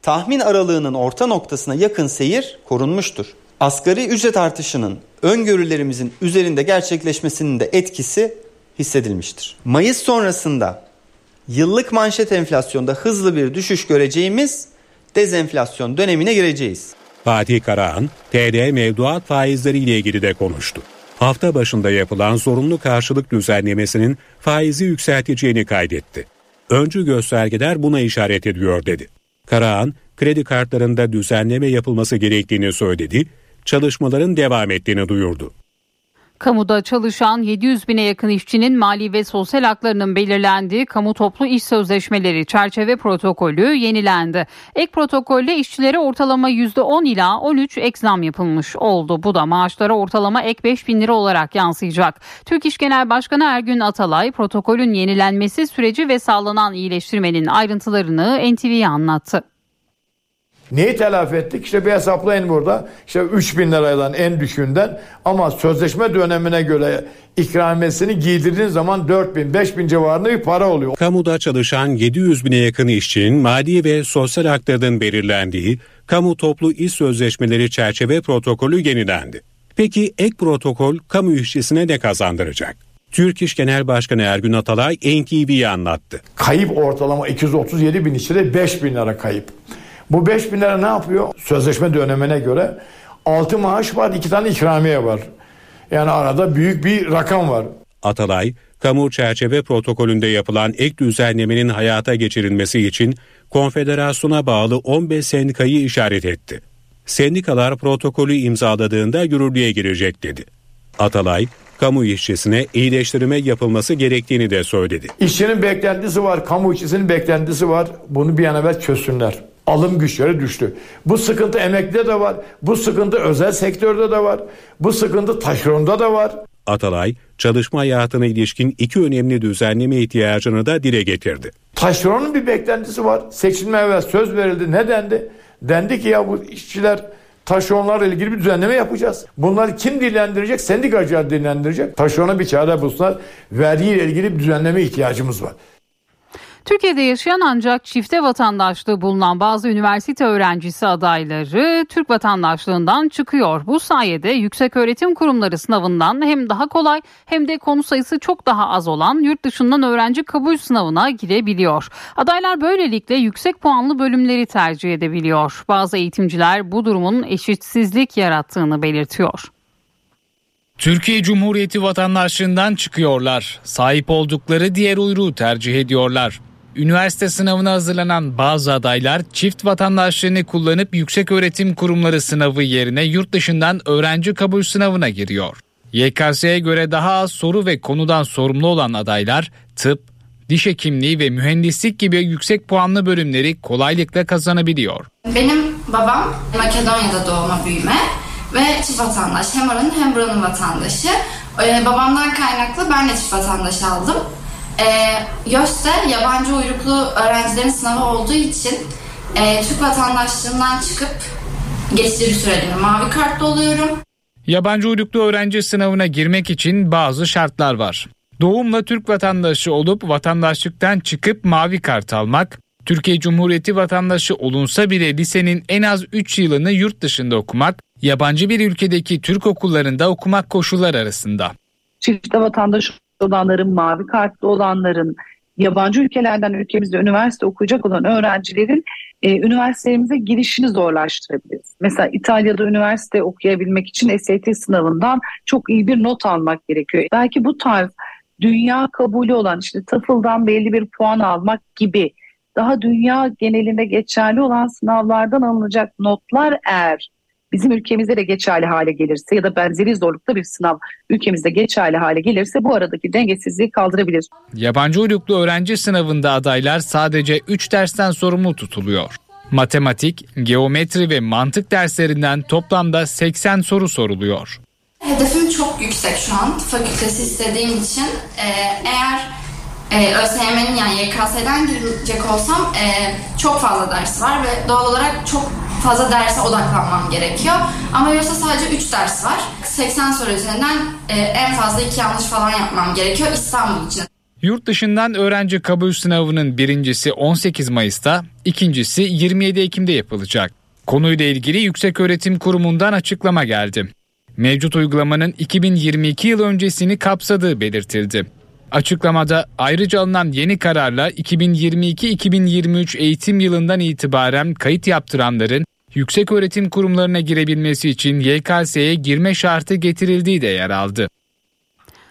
[SPEAKER 12] tahmin aralığının orta noktasına yakın seyir korunmuştur. Asgari ücret artışının öngörülerimizin üzerinde gerçekleşmesinin de etkisi hissedilmiştir. Mayıs sonrasında yıllık manşet enflasyonda hızlı bir düşüş göreceğimiz dezenflasyon dönemine gireceğiz.
[SPEAKER 9] Fatih Karahan, TL mevduat faizleri ile ilgili de konuştu. Hafta başında yapılan zorunlu karşılık düzenlemesinin faizi yükselteceğini kaydetti. Öncü göstergeler buna işaret ediyor dedi. Karahan, kredi kartlarında düzenleme yapılması gerektiğini söyledi, çalışmaların devam ettiğini duyurdu.
[SPEAKER 1] Kamuda çalışan 700 bine yakın işçinin mali ve sosyal haklarının belirlendiği kamu toplu iş sözleşmeleri çerçeve protokolü yenilendi. Ek protokolle işçilere ortalama %10 ila 13 ek zam yapılmış oldu. Bu da maaşlara ortalama ek 5 bin lira olarak yansıyacak. Türk İş Genel Başkanı Ergün Atalay protokolün yenilenmesi süreci ve sağlanan iyileştirmenin ayrıntılarını NTV'ye anlattı.
[SPEAKER 13] Neyi telafi ettik? İşte bir hesaplayın burada. İşte 3 bin liradan en düşüğünden ama sözleşme dönemine göre ikramiyesini giydirdiğin zaman 4 bin, 5 bin civarında bir para oluyor.
[SPEAKER 9] Kamuda çalışan 700 bine yakın işçinin mali ve sosyal haklarının belirlendiği kamu toplu iş sözleşmeleri çerçeve protokolü yenilendi. Peki ek protokol kamu işçisine ne kazandıracak? Türk İş Genel Başkanı Ergün Atalay NTV'ye anlattı.
[SPEAKER 13] Kayıp ortalama 237 bin işçide 5 bin lira kayıp. Bu 5 bin lira ne yapıyor? Sözleşme dönemine göre 6 maaş var, 2 tane ikramiye var. Yani arada büyük bir rakam var.
[SPEAKER 9] Atalay, kamu çerçeve protokolünde yapılan ek düzenlemenin hayata geçirilmesi için konfederasyona bağlı 15 sendikayı işaret etti. Sendikalar protokolü imzaladığında yürürlüğe girecek dedi. Atalay, kamu işçisine iyileştirme yapılması gerektiğini de söyledi.
[SPEAKER 13] İşçinin beklentisi var, kamu işçisinin beklentisi var. Bunu bir an evvel çözsünler. Alım güçleri düştü. Bu sıkıntı emeklide de var. Bu sıkıntı özel sektörde de var. Bu sıkıntı taşeronda da var.
[SPEAKER 9] Atalay, çalışma hayatına ilişkin iki önemli düzenleme ihtiyacını da dile getirdi.
[SPEAKER 13] Taşeronun bir beklentisi var. Seçilme evvel söz verildi. Ne dendi? Dendi ki ya bu işçiler taşeronlarla ilgili bir düzenleme yapacağız. Bunları kim dillendirecek? Sendikacılar dillendirecek. Taşerona bir çare bulsunlar. Vergiyle ilgili bir düzenleme ihtiyacımız var.
[SPEAKER 1] Türkiye'de yaşayan ancak çifte vatandaşlığı bulunan bazı üniversite öğrencisi adayları Türk vatandaşlığından çıkıyor. Bu sayede yüksek öğretim kurumları sınavından hem daha kolay hem de konu sayısı çok daha az olan yurt dışından öğrenci kabul sınavına girebiliyor. Adaylar böylelikle yüksek puanlı bölümleri tercih edebiliyor. Bazı eğitimciler bu durumun eşitsizlik yarattığını belirtiyor.
[SPEAKER 14] Türkiye Cumhuriyeti vatandaşlığından çıkıyorlar. Sahip oldukları diğer uyruğu tercih ediyorlar. Üniversite sınavına hazırlanan bazı adaylar çift vatandaşlığını kullanıp yüksek öğretim kurumları sınavı yerine yurt dışından öğrenci kabul sınavına giriyor. YKS'ye göre daha az soru ve konudan sorumlu olan adaylar tıp, diş hekimliği ve mühendislik gibi yüksek puanlı bölümleri kolaylıkla kazanabiliyor.
[SPEAKER 15] Benim babam Makedonya'da doğma büyüme ve çift vatandaş. Hem oranın hem buranın vatandaşı. Ee, babamdan kaynaklı ben de çift vatandaş aldım. Ee, YÖS'te yabancı uyruklu öğrencilerin sınavı olduğu için e, Türk vatandaşlığından çıkıp geçici bir süreliğine mavi kartlı oluyorum.
[SPEAKER 14] Yabancı uyruklu öğrenci sınavına girmek için bazı şartlar var. Doğumla Türk vatandaşı olup vatandaşlıktan çıkıp mavi kart almak, Türkiye Cumhuriyeti vatandaşı olunsa bile lisenin en az 3 yılını yurt dışında okumak, yabancı bir ülkedeki Türk okullarında okumak koşullar arasında.
[SPEAKER 16] Çifte vatandaş olanların, mavi kartlı olanların, yabancı ülkelerden ülkemizde üniversite okuyacak olan öğrencilerin e, üniversitelerimize girişini zorlaştırabiliriz. Mesela İtalya'da üniversite okuyabilmek için SAT sınavından çok iyi bir not almak gerekiyor. Belki bu tarz dünya kabulü olan işte TOEFL'dan belli bir puan almak gibi daha dünya genelinde geçerli olan sınavlardan alınacak notlar eğer bizim ülkemizde de geçerli hale gelirse ya da benzeri zorlukta bir sınav ülkemizde geçerli hale gelirse bu aradaki dengesizliği kaldırabilir.
[SPEAKER 14] Yabancı uyruklu öğrenci sınavında adaylar sadece 3 dersten sorumlu tutuluyor. Matematik, geometri ve mantık derslerinden toplamda 80 soru soruluyor.
[SPEAKER 15] Hedefim çok yüksek şu an. Fakültesi istediğim için eğer e, ÖSYM'nin yani YKS'den girecek olsam e, çok fazla ders var ve doğal olarak çok fazla derse odaklanmam gerekiyor. Ama yoksa sadece 3 ders var. 80 soru üzerinden e, en fazla 2 yanlış falan yapmam gerekiyor İstanbul için.
[SPEAKER 14] Yurt dışından öğrenci kabul sınavının birincisi 18 Mayıs'ta, ikincisi 27 Ekim'de yapılacak. Konuyla ilgili Yükseköğretim Kurumu'ndan açıklama geldi. Mevcut uygulamanın 2022 yıl öncesini kapsadığı belirtildi. Açıklamada ayrıca alınan yeni kararla 2022-2023 eğitim yılından itibaren kayıt yaptıranların yüksek öğretim kurumlarına girebilmesi için YKS'ye girme şartı getirildiği de yer aldı.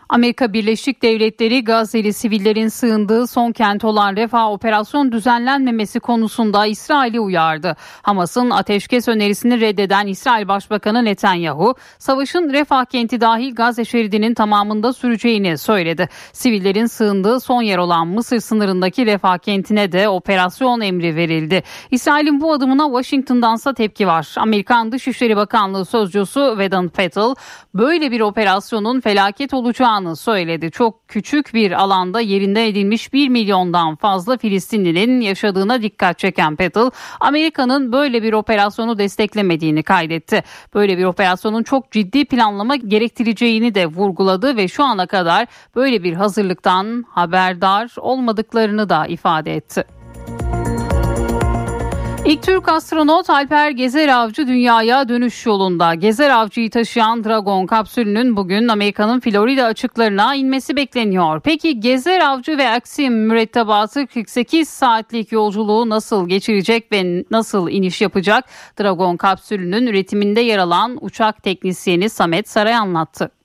[SPEAKER 1] Amerika Birleşik Devletleri Gazze'li sivillerin sığındığı son kent olan Refah operasyon düzenlenmemesi konusunda İsrail'i uyardı. Hamas'ın ateşkes önerisini reddeden İsrail Başbakanı Netanyahu, savaşın Refah kenti dahil Gazze şeridinin tamamında süreceğini söyledi. Sivillerin sığındığı son yer olan Mısır sınırındaki Refah kentine de operasyon emri verildi. İsrail'in bu adımına Washington'dansa tepki var. Amerikan Dışişleri Bakanlığı Sözcüsü Vedant Patel, böyle bir operasyonun felaket olacağını yapılacağını söyledi. Çok küçük bir alanda yerinden edilmiş 1 milyondan fazla Filistinlinin yaşadığına dikkat çeken Petal, Amerika'nın böyle bir operasyonu desteklemediğini kaydetti. Böyle bir operasyonun çok ciddi planlama gerektireceğini de vurguladı ve şu ana kadar böyle bir hazırlıktan haberdar olmadıklarını da ifade etti. İlk Türk astronot Alper Gezer Avcı dünyaya dönüş yolunda. Gezer Avcı'yı taşıyan Dragon kapsülünün bugün Amerika'nın Florida açıklarına inmesi bekleniyor. Peki Gezer Avcı ve Aksim mürettebatı 48 saatlik yolculuğu nasıl geçirecek ve nasıl iniş yapacak? Dragon kapsülünün üretiminde yer alan uçak teknisyeni Samet Saray anlattı.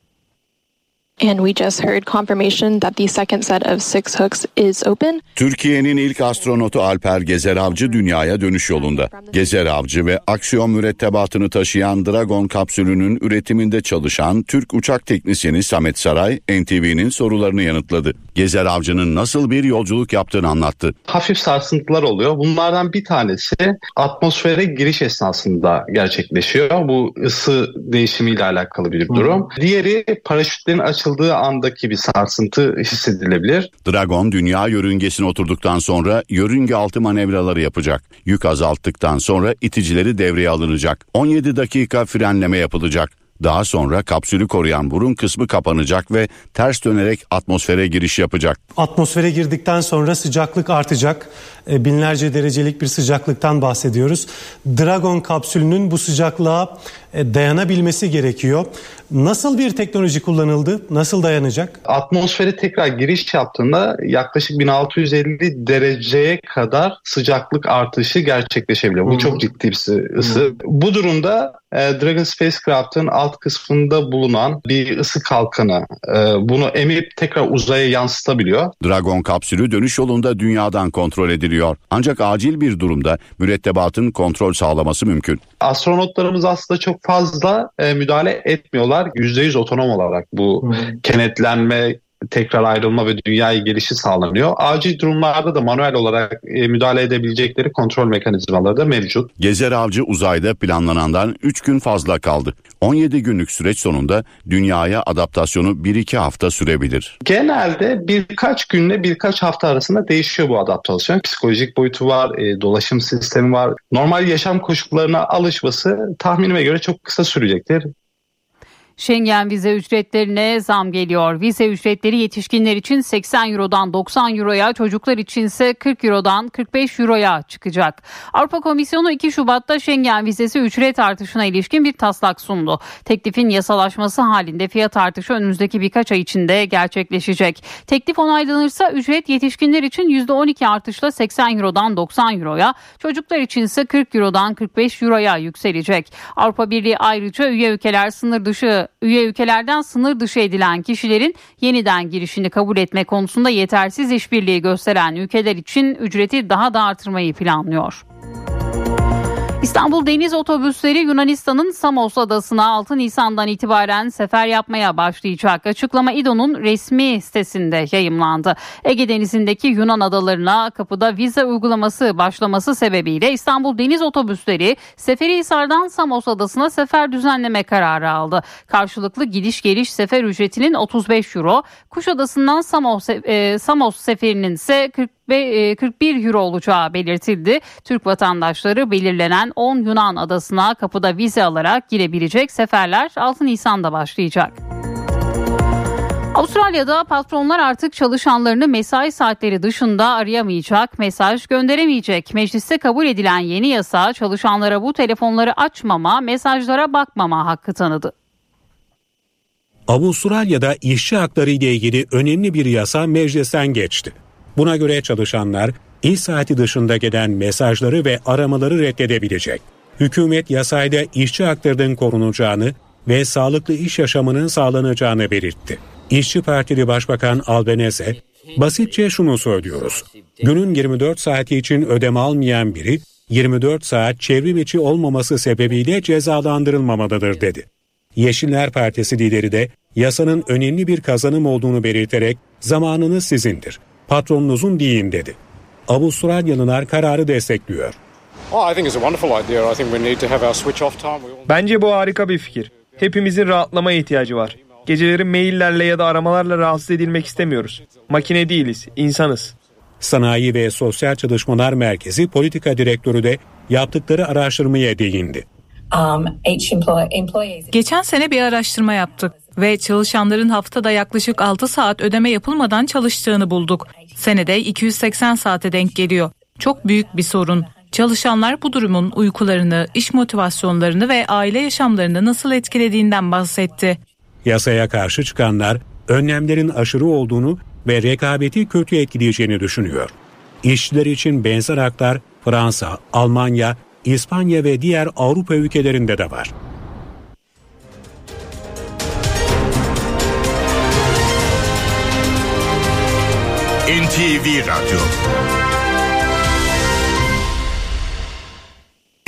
[SPEAKER 7] Türkiye'nin ilk astronotu Alper Gezer Avcı dünyaya dönüş yolunda. Gezer Avcı ve aksiyon mürettebatını taşıyan Dragon kapsülünün üretiminde çalışan Türk uçak teknisyeni Samet Saray, NTV'nin sorularını yanıtladı. Gezer Avcı'nın nasıl bir yolculuk yaptığını anlattı.
[SPEAKER 17] hafif sarsıntılar oluyor. Bunlardan bir tanesi atmosfere giriş esnasında gerçekleşiyor. Bu ısı değişimiyle alakalı bir durum. Diğeri paraşütlerin açıldığı andaki bir sarsıntı hissedilebilir.
[SPEAKER 7] Dragon dünya yörüngesine oturduktan sonra yörünge altı manevraları yapacak. Yük azalttıktan sonra iticileri devreye alınacak. 17 dakika frenleme yapılacak. Daha sonra kapsülü koruyan burun kısmı kapanacak ve ters dönerek atmosfere giriş yapacak.
[SPEAKER 18] Atmosfere girdikten sonra sıcaklık artacak. E, Binlerce derecelik bir sıcaklıktan bahsediyoruz. Dragon kapsülünün bu sıcaklığa dayanabilmesi gerekiyor. Nasıl bir teknoloji kullanıldı? Nasıl dayanacak?
[SPEAKER 17] Atmosfere tekrar giriş yaptığında yaklaşık 1650 dereceye kadar sıcaklık artışı gerçekleşebiliyor. Bu çok ciddi bir ısı- ısı. Bu durumda e, Dragon Spacecraft'ın alt kısmında bulunan bir ısı kalkanı e, bunu emip tekrar uzaya yansıtabiliyor.
[SPEAKER 7] Dragon kapsülü dönüş yolunda dünyadan kontrol ediliyor. Ancak acil bir durumda mürettebatın kontrol sağlaması mümkün.
[SPEAKER 17] Astronotlarımız aslında çok fazla e, müdahale etmiyorlar. %100 otonom olarak bu kenetlenme, tekrar ayrılma ve dünyaya gelişi sağlanıyor. Acil durumlarda da manuel olarak e, müdahale edebilecekleri kontrol mekanizmaları da mevcut.
[SPEAKER 7] Gezer Avcı uzayda planlanandan 3 gün fazla kaldı. 17 günlük süreç sonunda dünyaya adaptasyonu 1-2 hafta sürebilir.
[SPEAKER 17] Genelde birkaç günle birkaç hafta arasında değişiyor bu adaptasyon. Psikolojik boyutu var, e, dolaşım sistemi var. Normal yaşam koşullarına alışması tahminime göre çok kısa sürecektir.
[SPEAKER 1] Schengen vize ücretlerine zam geliyor. Vize ücretleri yetişkinler için 80 Euro'dan 90 Euro'ya, çocuklar içinse 40 Euro'dan 45 Euro'ya çıkacak. Avrupa Komisyonu 2 Şubat'ta Schengen vizesi ücret artışına ilişkin bir taslak sundu. Teklifin yasalaşması halinde fiyat artışı önümüzdeki birkaç ay içinde gerçekleşecek. Teklif onaylanırsa ücret yetişkinler için %12 artışla 80 Euro'dan 90 Euro'ya, çocuklar içinse 40 Euro'dan 45 Euro'ya yükselecek. Avrupa Birliği ayrıca üye ülkeler sınır dışı üye ülkelerden sınır dışı edilen kişilerin yeniden girişini kabul etme konusunda yetersiz işbirliği gösteren ülkeler için ücreti daha da artırmayı planlıyor. İstanbul Deniz Otobüsleri Yunanistan'ın Samos adasına 6 Nisan'dan itibaren sefer yapmaya başlayacak. Açıklama İDO'nun resmi sitesinde yayımlandı. Ege Denizi'ndeki Yunan adalarına kapıda vize uygulaması başlaması sebebiyle İstanbul Deniz Otobüsleri Seferihisar'dan Samos adasına sefer düzenleme kararı aldı. Karşılıklı gidiş geliş sefer ücretinin 35 euro, Kuşadası'ndan Samos, e, Samos seferinin ise 40 ve e, 41 euro olacağı belirtildi. Türk vatandaşları belirlenen 10 Yunan adasına kapıda vize alarak girebilecek seferler 6 Nisan'da başlayacak. Avustralya'da patronlar artık çalışanlarını mesai saatleri dışında arayamayacak, mesaj gönderemeyecek. Mecliste kabul edilen yeni yasa çalışanlara bu telefonları açmama, mesajlara bakmama hakkı tanıdı.
[SPEAKER 9] Avustralya'da işçi hakları ile ilgili önemli bir yasa meclisten geçti. Buna göre çalışanlar iş saati dışında gelen mesajları ve aramaları reddedebilecek. Hükümet yasayla işçi haklarının korunacağını ve sağlıklı iş yaşamının sağlanacağını belirtti. İşçi Partili Başbakan Albanese, basitçe şunu söylüyoruz. Günün 24 saati için ödeme almayan biri 24 saat çevrim içi olmaması sebebiyle cezalandırılmamalıdır dedi. Yeşiller Partisi lideri de yasanın önemli bir kazanım olduğunu belirterek zamanınız sizindir, patronunuzun değil dedi. Avustralyalılar kararı destekliyor.
[SPEAKER 19] Bence bu harika bir fikir. Hepimizin rahatlamaya ihtiyacı var. Geceleri maillerle ya da aramalarla rahatsız edilmek istemiyoruz. Makine değiliz, insanız.
[SPEAKER 9] Sanayi ve Sosyal Çalışmalar Merkezi Politika Direktörü de yaptıkları araştırmaya değindi.
[SPEAKER 20] Geçen sene bir araştırma yaptık ve çalışanların haftada yaklaşık 6 saat ödeme yapılmadan çalıştığını bulduk. Senede 280 saate denk geliyor. Çok büyük bir sorun. Çalışanlar bu durumun uykularını, iş motivasyonlarını ve aile yaşamlarını nasıl etkilediğinden bahsetti.
[SPEAKER 9] Yasaya karşı çıkanlar önlemlerin aşırı olduğunu ve rekabeti kötü etkileyeceğini düşünüyor. İşçiler için benzer haklar Fransa, Almanya, İspanya ve diğer Avrupa ülkelerinde de var.
[SPEAKER 2] NTV Radyo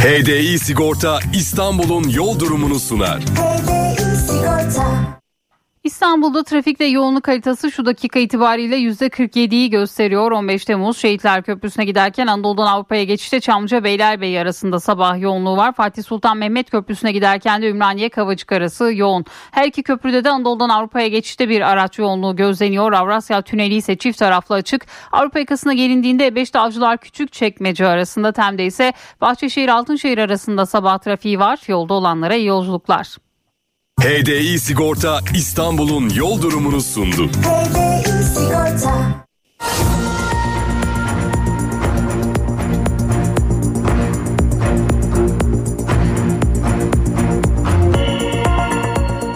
[SPEAKER 2] HDI Sigorta İstanbul'un yol durumunu sunar.
[SPEAKER 1] İstanbul'da trafik ve yoğunluk haritası şu dakika itibariyle %47'yi gösteriyor. 15 Temmuz Şehitler Köprüsü'ne giderken Anadolu'dan Avrupa'ya geçişte Çamlıca Beylerbeyi arasında sabah yoğunluğu var. Fatih Sultan Mehmet Köprüsü'ne giderken de Ümraniye Kavacık arası yoğun. Her iki köprüde de Anadolu'dan Avrupa'ya geçişte bir araç yoğunluğu gözleniyor. Avrasya Tüneli ise çift taraflı açık. Avrupa yakasına gelindiğinde E5'te Avcılar Küçük Çekmece arasında Tem'de ise Bahçeşehir Altınşehir arasında sabah trafiği var. Yolda olanlara iyi yolculuklar.
[SPEAKER 2] HDI Sigorta İstanbul'un yol durumunu sundu.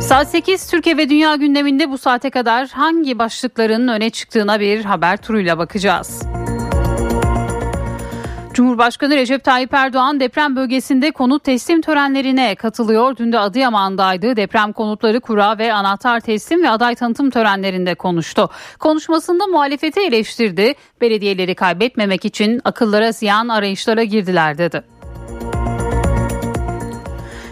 [SPEAKER 1] Saat 8 Türkiye ve Dünya gündeminde bu saate kadar hangi başlıkların öne çıktığına bir haber turuyla bakacağız. Cumhurbaşkanı Recep Tayyip Erdoğan deprem bölgesinde konut teslim törenlerine katılıyor. Dün de Adıyaman'daydı. Deprem konutları kura ve anahtar teslim ve aday tanıtım törenlerinde konuştu. Konuşmasında muhalefeti eleştirdi. Belediyeleri kaybetmemek için akıllara ziyan arayışlara girdiler dedi.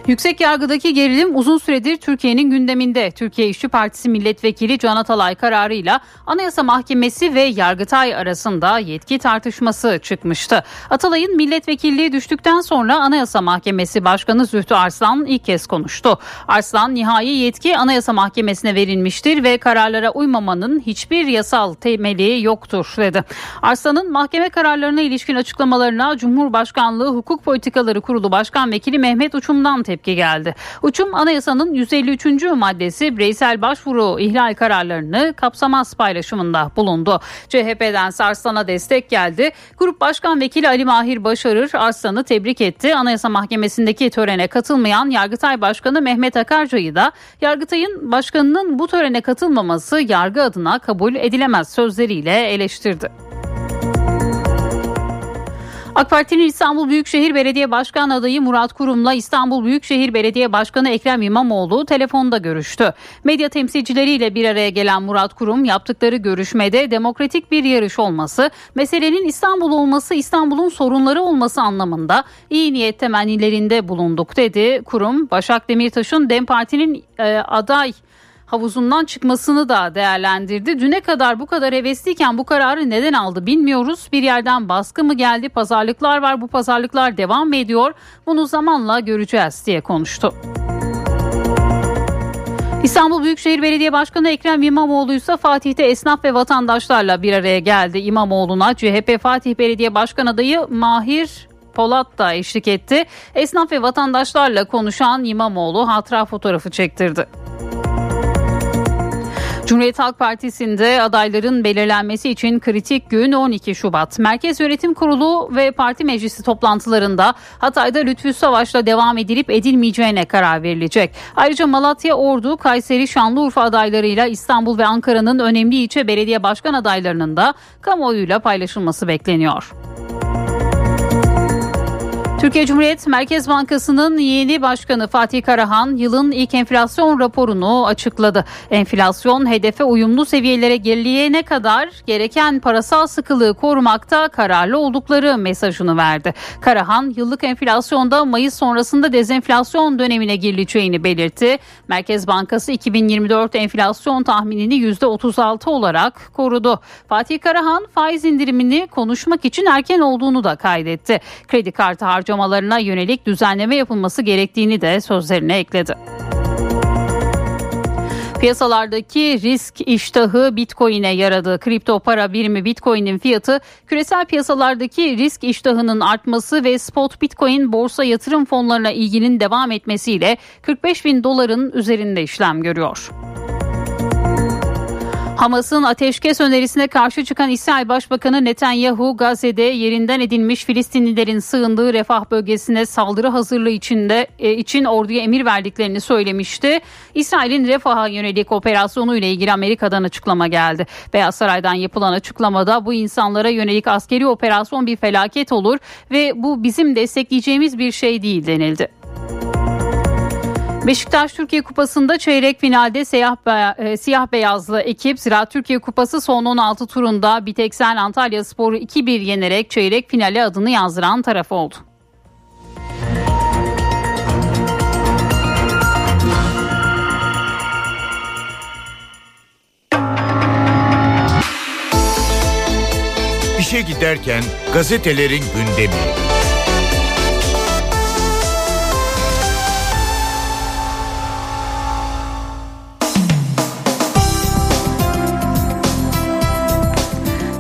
[SPEAKER 1] Yüksek yargıdaki gerilim uzun süredir Türkiye'nin gündeminde. Türkiye İşçi Partisi milletvekili Can Atalay kararıyla Anayasa Mahkemesi ve Yargıtay arasında yetki tartışması çıkmıştı. Atalay'ın milletvekilliği düştükten sonra Anayasa Mahkemesi Başkanı Zühtü Arslan ilk kez konuştu. Arslan nihai yetki Anayasa Mahkemesi'ne verilmiştir ve kararlara uymamanın hiçbir yasal temeli yoktur dedi. Arslan'ın mahkeme kararlarına ilişkin açıklamalarına Cumhurbaşkanlığı Hukuk Politikaları Kurulu Başkan Vekili Mehmet Uçum'dan tepki tepki geldi. Uçum anayasanın 153. maddesi bireysel başvuru ihlal kararlarını kapsamaz paylaşımında bulundu. CHP'den Arslan'a destek geldi. Grup Başkan Vekili Ali Mahir Başarır Arslan'ı tebrik etti. Anayasa Mahkemesi'ndeki törene katılmayan Yargıtay Başkanı Mehmet Akarca'yı da Yargıtay'ın başkanının bu törene katılmaması yargı adına kabul edilemez sözleriyle eleştirdi. AK Parti'nin İstanbul Büyükşehir Belediye Başkan adayı Murat Kurum'la İstanbul Büyükşehir Belediye Başkanı Ekrem İmamoğlu telefonda görüştü. Medya temsilcileriyle bir araya gelen Murat Kurum yaptıkları görüşmede demokratik bir yarış olması, meselenin İstanbul olması, İstanbul'un sorunları olması anlamında iyi niyet temennilerinde bulunduk dedi. Kurum, Başak Demirtaş'ın DEM Parti'nin e, aday havuzundan çıkmasını da değerlendirdi. Düne kadar bu kadar hevesliyken bu kararı neden aldı bilmiyoruz. Bir yerden baskı mı geldi? Pazarlıklar var. Bu pazarlıklar devam ediyor? Bunu zamanla göreceğiz diye konuştu. İstanbul Büyükşehir Belediye Başkanı Ekrem İmamoğlu ise Fatih'te esnaf ve vatandaşlarla bir araya geldi. İmamoğlu'na CHP Fatih Belediye Başkan adayı Mahir Polat da eşlik etti. Esnaf ve vatandaşlarla konuşan İmamoğlu hatıra fotoğrafı çektirdi. Cumhuriyet Halk Partisi'nde adayların belirlenmesi için kritik gün 12 Şubat. Merkez Yönetim Kurulu ve Parti Meclisi toplantılarında Hatay'da Lütfü Savaş'la devam edilip edilmeyeceğine karar verilecek. Ayrıca Malatya, Ordu, Kayseri, Şanlıurfa adaylarıyla İstanbul ve Ankara'nın önemli ilçe belediye başkan adaylarının da kamuoyuyla paylaşılması bekleniyor. Türkiye Cumhuriyet Merkez Bankası'nın yeni başkanı Fatih Karahan yılın ilk enflasyon raporunu açıkladı. Enflasyon hedefe uyumlu seviyelere gerileyene kadar gereken parasal sıkılığı korumakta kararlı oldukları mesajını verdi. Karahan yıllık enflasyonda Mayıs sonrasında dezenflasyon dönemine girileceğini belirtti. Merkez Bankası 2024 enflasyon tahminini %36 olarak korudu. Fatih Karahan faiz indirimini konuşmak için erken olduğunu da kaydetti. Kredi kartı harcamaları harcamalarına yönelik düzenleme yapılması gerektiğini de sözlerine ekledi. Piyasalardaki risk iştahı Bitcoin'e yaradı. Kripto para birimi Bitcoin'in fiyatı küresel piyasalardaki risk iştahının artması ve spot Bitcoin borsa yatırım fonlarına ilginin devam etmesiyle 45 bin doların üzerinde işlem görüyor. Hamas'ın ateşkes önerisine karşı çıkan İsrail Başbakanı Netanyahu Gazze'de yerinden edilmiş Filistinlilerin sığındığı refah bölgesine saldırı hazırlığı içinde e, için orduya emir verdiklerini söylemişti. İsrail'in refaha yönelik operasyonu ile ilgili Amerika'dan açıklama geldi. Beyaz Saray'dan yapılan açıklamada bu insanlara yönelik askeri operasyon bir felaket olur ve bu bizim destekleyeceğimiz bir şey değil denildi. Beşiktaş Türkiye Kupası'nda çeyrek finalde siyah, be- e, siyah beyazlı ekip Ziraat Türkiye Kupası son 16 turunda Biteksen Antalya Sporu 2-1 yenerek çeyrek finale adını yazdıran taraf oldu.
[SPEAKER 21] İşe giderken gazetelerin gündemi.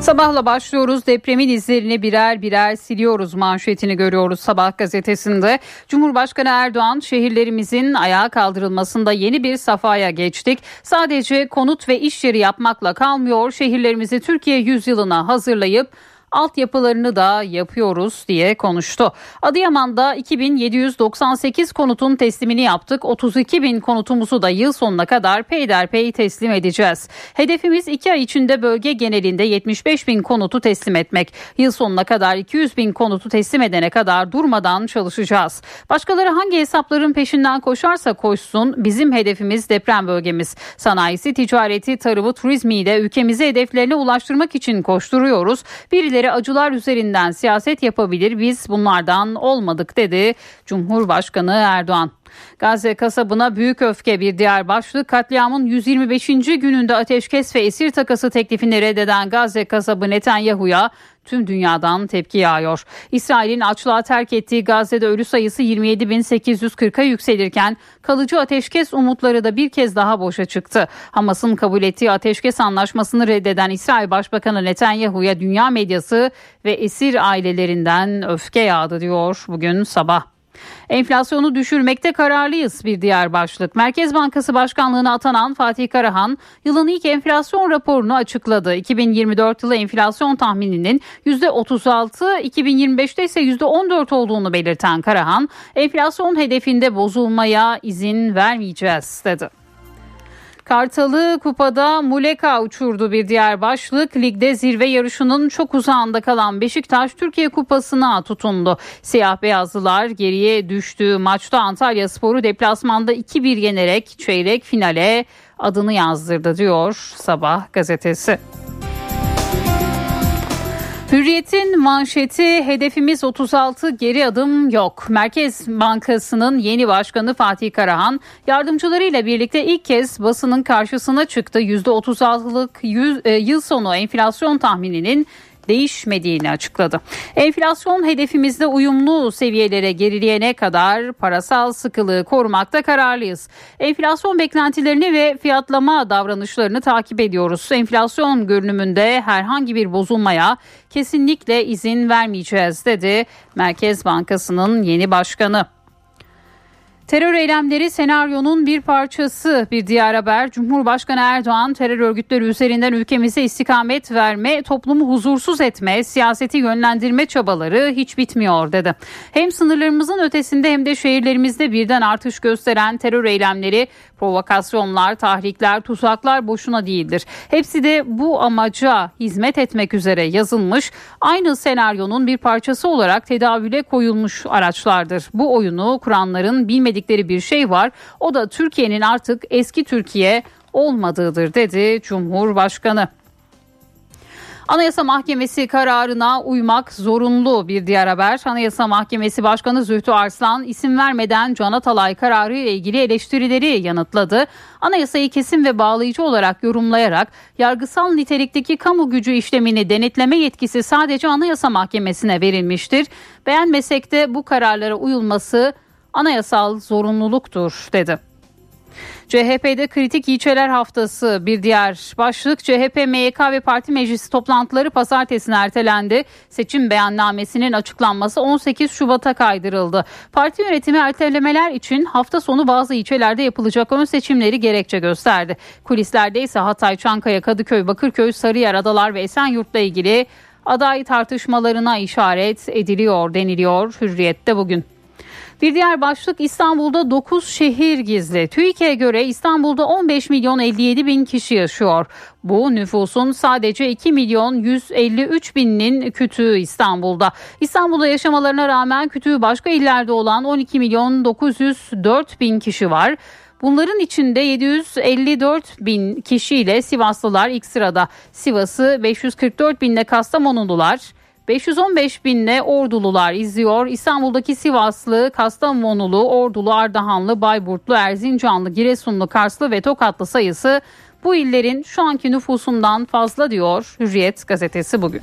[SPEAKER 1] Sabahla başlıyoruz. Depremin izlerini birer birer siliyoruz manşetini görüyoruz Sabah gazetesinde. Cumhurbaşkanı Erdoğan şehirlerimizin ayağa kaldırılmasında yeni bir safhaya geçtik. Sadece konut ve iş yeri yapmakla kalmıyor. Şehirlerimizi Türkiye yüzyılına hazırlayıp altyapılarını da yapıyoruz diye konuştu. Adıyaman'da 2798 konutun teslimini yaptık. 32 bin konutumuzu da yıl sonuna kadar peyderpey teslim edeceğiz. Hedefimiz 2 ay içinde bölge genelinde 75 bin konutu teslim etmek. Yıl sonuna kadar 200 bin konutu teslim edene kadar durmadan çalışacağız. Başkaları hangi hesapların peşinden koşarsa koşsun bizim hedefimiz deprem bölgemiz. Sanayisi, ticareti, tarımı, turizmiyle ülkemizi hedeflerine ulaştırmak için koşturuyoruz. Birileri birileri acılar üzerinden siyaset yapabilir biz bunlardan olmadık dedi Cumhurbaşkanı Erdoğan. Gazze kasabına büyük öfke bir diğer başlık katliamın 125. gününde ateşkes ve esir takası teklifini reddeden Gazze kasabı Netanyahu'ya tüm dünyadan tepki yağıyor. İsrail'in açlığa terk ettiği Gazze'de ölü sayısı 27.840'a yükselirken kalıcı ateşkes umutları da bir kez daha boşa çıktı. Hamas'ın kabul ettiği ateşkes anlaşmasını reddeden İsrail Başbakanı Netanyahu'ya dünya medyası ve esir ailelerinden öfke yağdı diyor bugün sabah. Enflasyonu düşürmekte kararlıyız bir diğer başlık. Merkez Bankası Başkanlığı'na atanan Fatih Karahan yılın ilk enflasyon raporunu açıkladı. 2024 yılı enflasyon tahmininin %36, 2025'te ise %14 olduğunu belirten Karahan, enflasyon hedefinde bozulmaya izin vermeyeceğiz dedi. Kartalı kupada Muleka uçurdu bir diğer başlık. Ligde zirve yarışının çok uzağında kalan Beşiktaş Türkiye Kupası'na tutundu. Siyah beyazlılar geriye düştüğü maçta Antalya Sporu deplasmanda 2-1 yenerek çeyrek finale adını yazdırdı diyor Sabah gazetesi. Hürriyet'in manşeti hedefimiz 36 geri adım yok. Merkez Bankası'nın yeni başkanı Fatih Karahan yardımcılarıyla birlikte ilk kez basının karşısına çıktı. %36'lık yıl sonu enflasyon tahmininin değişmediğini açıkladı. Enflasyon hedefimizde uyumlu seviyelere gerileyene kadar parasal sıkılığı korumakta kararlıyız. Enflasyon beklentilerini ve fiyatlama davranışlarını takip ediyoruz. Enflasyon görünümünde herhangi bir bozulmaya kesinlikle izin vermeyeceğiz dedi Merkez Bankası'nın yeni başkanı. Terör eylemleri senaryonun bir parçası bir diğer haber. Cumhurbaşkanı Erdoğan terör örgütleri üzerinden ülkemize istikamet verme, toplumu huzursuz etme, siyaseti yönlendirme çabaları hiç bitmiyor dedi. Hem sınırlarımızın ötesinde hem de şehirlerimizde birden artış gösteren terör eylemleri, provokasyonlar, tahrikler, tuzaklar boşuna değildir. Hepsi de bu amaca hizmet etmek üzere yazılmış, aynı senaryonun bir parçası olarak tedavüle koyulmuş araçlardır. Bu oyunu kuranların bilmediği bilmedikleri bir şey var. O da Türkiye'nin artık eski Türkiye olmadığıdır dedi Cumhurbaşkanı. Anayasa Mahkemesi kararına uymak zorunlu bir diğer haber. Anayasa Mahkemesi Başkanı Zühtü Arslan isim vermeden Can Atalay kararı ile ilgili eleştirileri yanıtladı. Anayasayı kesin ve bağlayıcı olarak yorumlayarak yargısal nitelikteki kamu gücü işlemini denetleme yetkisi sadece Anayasa Mahkemesi'ne verilmiştir. Beğenmesek de bu kararlara uyulması anayasal zorunluluktur dedi. CHP'de kritik ilçeler haftası bir diğer başlık. CHP, MYK ve parti meclisi toplantıları pazartesine ertelendi. Seçim beyannamesinin açıklanması 18 Şubat'a kaydırıldı. Parti yönetimi ertelemeler için hafta sonu bazı ilçelerde yapılacak ön seçimleri gerekçe gösterdi. Kulislerde ise Hatay, Çankaya, Kadıköy, Bakırköy, Sarıyer, Adalar ve Esenyurt'la ilgili aday tartışmalarına işaret ediliyor deniliyor Hürriyet'te bugün. Bir diğer başlık İstanbul'da 9 şehir gizli. TÜİK'e göre İstanbul'da 15 milyon 57 bin kişi yaşıyor. Bu nüfusun sadece 2 milyon 153 bininin kütüğü İstanbul'da. İstanbul'da yaşamalarına rağmen kütüğü başka illerde olan 12 milyon 904 bin kişi var. Bunların içinde 754 bin kişiyle Sivaslılar ilk sırada. Sivas'ı 544 binle Kastamonulular, 515 binle Ordulular izliyor. İstanbul'daki Sivaslı, Kastamonulu, Ordulu, Ardahanlı, Bayburtlu, Erzincanlı, Giresunlu, Karslı ve Tokatlı sayısı bu illerin şu anki nüfusundan fazla diyor Hürriyet gazetesi bugün.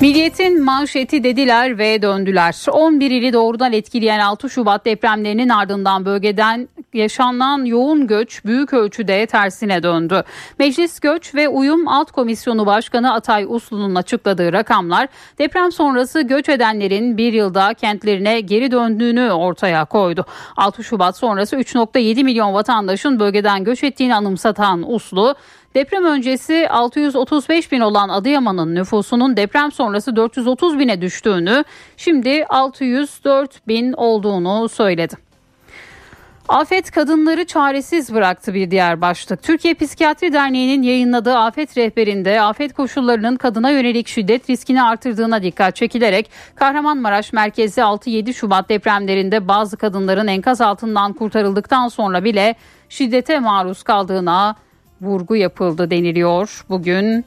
[SPEAKER 1] Milliyetin manşeti dediler ve döndüler. 11 ili doğrudan etkileyen 6 Şubat depremlerinin ardından bölgeden yaşanan yoğun göç büyük ölçüde tersine döndü. Meclis Göç ve Uyum Alt Komisyonu Başkanı Atay Uslu'nun açıkladığı rakamlar deprem sonrası göç edenlerin bir yılda kentlerine geri döndüğünü ortaya koydu. 6 Şubat sonrası 3.7 milyon vatandaşın bölgeden göç ettiğini anımsatan Uslu, Deprem öncesi 635 bin olan Adıyaman'ın nüfusunun deprem sonrası 430 bine düştüğünü, şimdi 604 bin olduğunu söyledi. Afet kadınları çaresiz bıraktı bir diğer başlık. Türkiye Psikiyatri Derneği'nin yayınladığı afet rehberinde afet koşullarının kadına yönelik şiddet riskini artırdığına dikkat çekilerek Kahramanmaraş merkezi 6-7 Şubat depremlerinde bazı kadınların enkaz altından kurtarıldıktan sonra bile şiddete maruz kaldığına vurgu yapıldı deniliyor. Bugün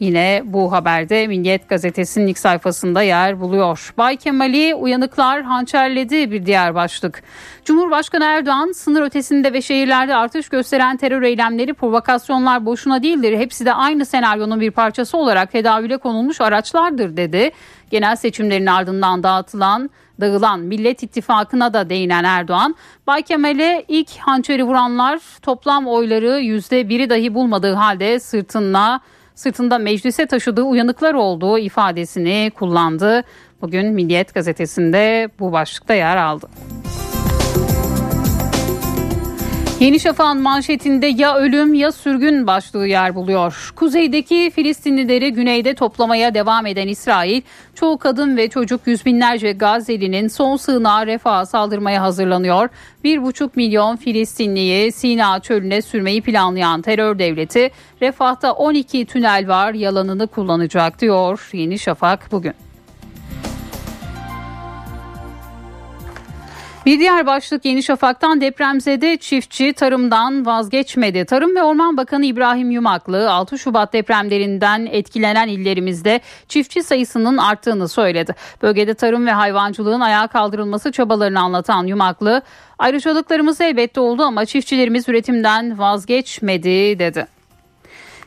[SPEAKER 1] Yine bu haberde Milliyet gazetesinin ilk sayfasında yer buluyor. Bay Kemal'i uyanıklar hançerledi bir diğer başlık. Cumhurbaşkanı Erdoğan sınır ötesinde ve şehirlerde artış gösteren terör eylemleri provokasyonlar boşuna değildir. Hepsi de aynı senaryonun bir parçası olarak tedavüle konulmuş araçlardır dedi. Genel seçimlerin ardından dağıtılan dağılan Millet İttifakı'na da değinen Erdoğan, Bay Kemal'e ilk hançeri vuranlar toplam oyları yüzde biri dahi bulmadığı halde sırtına sırtında meclise taşıdığı uyanıklar olduğu ifadesini kullandı. Bugün Milliyet gazetesinde bu başlıkta yer aldı. Yeni Şafak'ın manşetinde ya ölüm ya sürgün başlığı yer buluyor. Kuzeydeki Filistinlileri güneyde toplamaya devam eden İsrail, çoğu kadın ve çocuk yüz binlerce Gazze'linin son sığınağı refaha saldırmaya hazırlanıyor. Bir buçuk milyon Filistinliyi Sina çölüne sürmeyi planlayan terör devleti, refahta 12 tünel var yalanını kullanacak diyor Yeni Şafak bugün. Bir diğer başlık Yeni Şafak'tan depremzede çiftçi tarımdan vazgeçmedi. Tarım ve Orman Bakanı İbrahim Yumaklı 6 Şubat depremlerinden etkilenen illerimizde çiftçi sayısının arttığını söyledi. Bölgede tarım ve hayvancılığın ayağa kaldırılması çabalarını anlatan Yumaklı, ayrıcalıklarımız elbette oldu ama çiftçilerimiz üretimden vazgeçmedi dedi.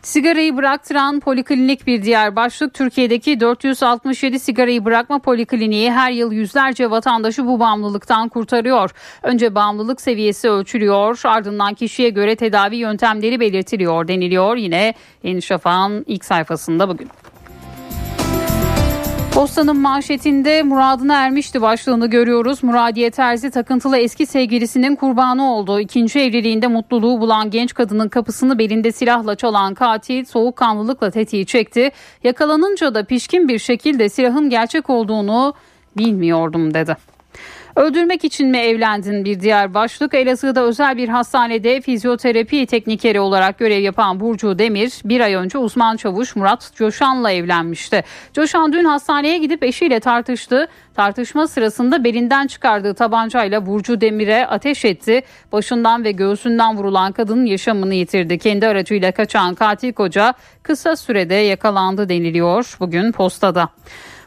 [SPEAKER 1] Sigarayı bıraktıran poliklinik bir diğer başlık Türkiye'deki 467 sigarayı bırakma polikliniği her yıl yüzlerce vatandaşı bu bağımlılıktan kurtarıyor. Önce bağımlılık seviyesi ölçülüyor ardından kişiye göre tedavi yöntemleri belirtiliyor deniliyor yine Yeni Şafak'ın ilk sayfasında bugün. Postanın manşetinde muradına ermişti başlığını görüyoruz. Muradiye Terzi takıntılı eski sevgilisinin kurbanı oldu. İkinci evliliğinde mutluluğu bulan genç kadının kapısını belinde silahla çalan katil soğukkanlılıkla tetiği çekti. Yakalanınca da pişkin bir şekilde silahın gerçek olduğunu bilmiyordum dedi. Öldürmek için mi evlendin bir diğer başlık. Elazığ'da özel bir hastanede fizyoterapi teknikeri olarak görev yapan Burcu Demir bir ay önce uzman çavuş Murat Coşan'la evlenmişti. Coşan dün hastaneye gidip eşiyle tartıştı. Tartışma sırasında belinden çıkardığı tabancayla Burcu Demir'e ateş etti. Başından ve göğsünden vurulan kadının yaşamını yitirdi. Kendi aracıyla kaçan katil koca kısa sürede yakalandı deniliyor bugün postada.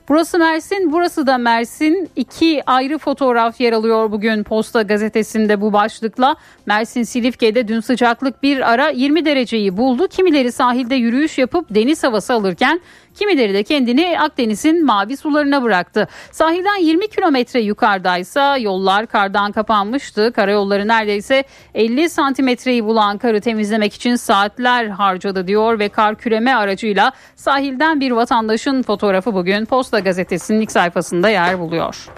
[SPEAKER 1] Burası Mersin, burası da Mersin. İki ayrı fotoğraf yer alıyor bugün Posta gazetesinde bu başlıkla. Mersin Silifke'de dün sıcaklık bir ara 20 dereceyi buldu. Kimileri sahilde yürüyüş yapıp deniz havası alırken Kimileri de kendini Akdeniz'in mavi sularına bıraktı. Sahilden 20 kilometre yukarıdaysa yollar kardan kapanmıştı. Karayolları neredeyse 50 santimetreyi bulan karı temizlemek için saatler harcadı diyor ve kar küreme aracıyla sahilden bir vatandaşın fotoğrafı bugün Posta Gazetesi'nin ilk sayfasında yer buluyor.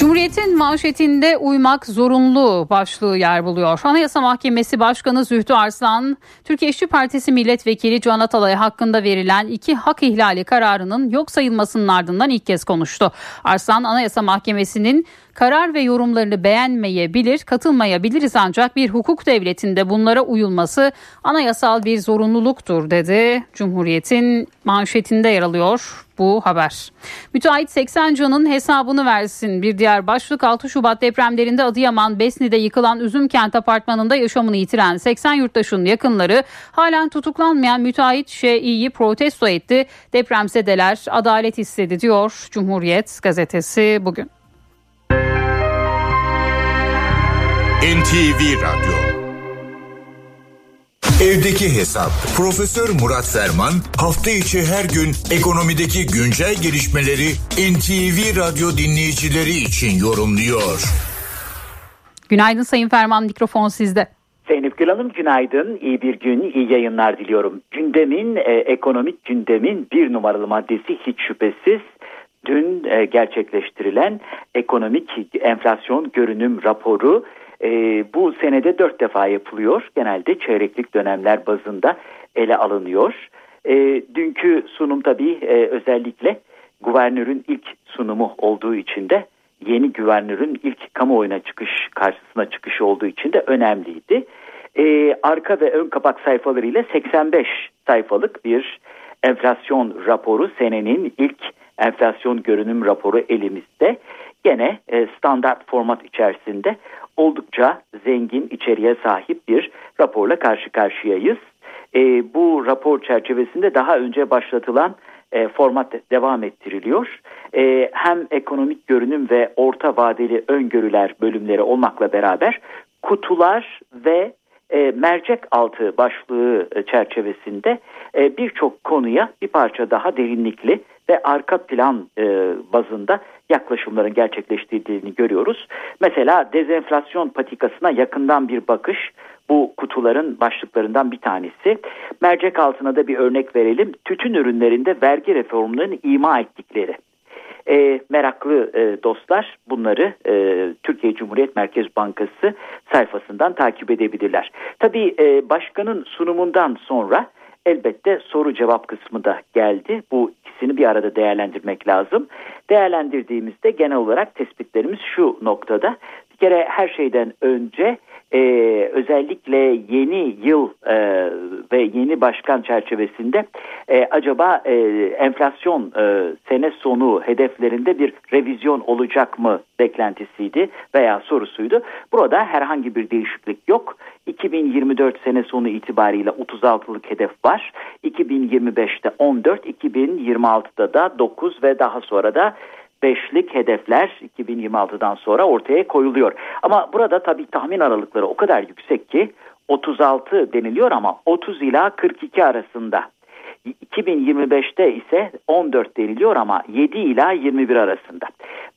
[SPEAKER 1] Cumhuriyet'in manşetinde uymak zorunlu başlığı yer buluyor. Anayasa Mahkemesi Başkanı Zühtü Arslan, Türkiye İşçi Partisi Milletvekili Can Atalay hakkında verilen iki hak ihlali kararının yok sayılmasının ardından ilk kez konuştu. Arslan, Anayasa Mahkemesi'nin karar ve yorumlarını beğenmeyebilir, katılmayabiliriz ancak bir hukuk devletinde bunlara uyulması anayasal bir zorunluluktur dedi. Cumhuriyet'in manşetinde yer alıyor bu haber. Müteahhit 80 canın hesabını versin. Bir diğer başlık 6 Şubat depremlerinde Adıyaman Besni'de yıkılan Üzümkent apartmanında yaşamını yitiren 80 yurttaşın yakınları halen tutuklanmayan müteahhit Şii'yi protesto etti. Depremzedeler adalet istedi diyor Cumhuriyet gazetesi bugün.
[SPEAKER 21] NTV Radyo Evdeki Hesap Profesör Murat Ferman hafta içi her gün ekonomideki güncel gelişmeleri NTV Radyo dinleyicileri için yorumluyor.
[SPEAKER 1] Günaydın Sayın Ferman mikrofon sizde.
[SPEAKER 22] Zeynep Gül Hanım günaydın, iyi bir gün, iyi yayınlar diliyorum. Gündemin, e, ekonomik gündemin bir numaralı maddesi hiç şüphesiz dün e, gerçekleştirilen ekonomik enflasyon görünüm raporu e, bu senede dört defa yapılıyor. Genelde çeyreklik dönemler bazında ele alınıyor. E, dünkü sunum tabii e, özellikle guvernörün ilk sunumu olduğu için de yeni guvernörün ilk kamuoyuna çıkış karşısına çıkışı olduğu için de önemliydi. E, arka ve ön kapak sayfalarıyla 85 sayfalık bir enflasyon raporu senenin ilk enflasyon görünüm raporu elimizde. Gene e, standart format içerisinde oldukça zengin içeriğe sahip bir raporla karşı karşıyayız. E, bu rapor çerçevesinde daha önce başlatılan e, format devam ettiriliyor. E, hem ekonomik görünüm ve orta vadeli öngörüler bölümleri olmakla beraber kutular ve e, mercek altı başlığı e, çerçevesinde e, birçok konuya bir parça daha derinlikli ve arka plan e, bazında yaklaşımların gerçekleştirdiğini görüyoruz. Mesela dezenflasyon patikasına yakından bir bakış bu kutuların başlıklarından bir tanesi. Mercek altına da bir örnek verelim. Tütün ürünlerinde vergi reformlarının ima ettikleri. E, meraklı e, dostlar bunları e, Türkiye Cumhuriyet Merkez Bankası sayfasından takip edebilirler. Tabii e, başkanın sunumundan sonra elbette soru cevap kısmı da geldi. Bu ikisini bir arada değerlendirmek lazım. Değerlendirdiğimizde genel olarak tespitlerimiz şu noktada. Bir kere her şeyden önce e, özellikle yeni yıl e, ve yeni başkan çerçevesinde e, acaba e, enflasyon e, sene sonu hedeflerinde bir revizyon olacak mı beklentisiydi veya sorusuydu. Burada herhangi bir değişiklik yok. 2024 sene sonu itibariyle 36'lık hedef var. 2025'te 14, 2026'da da 9 ve daha sonra da beşlik hedefler 2026'dan sonra ortaya koyuluyor. Ama burada tabii tahmin aralıkları o kadar yüksek ki 36 deniliyor ama 30 ila 42 arasında. 2025'te ise 14 deniliyor ama 7 ila 21 arasında.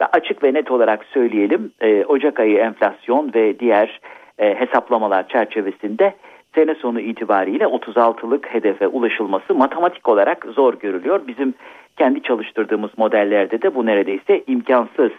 [SPEAKER 22] Ve açık ve net olarak söyleyelim e, Ocak ayı enflasyon ve diğer e, hesaplamalar çerçevesinde sene sonu itibariyle 36'lık hedefe ulaşılması matematik olarak zor görülüyor. Bizim kendi çalıştırdığımız modellerde de bu neredeyse imkansız.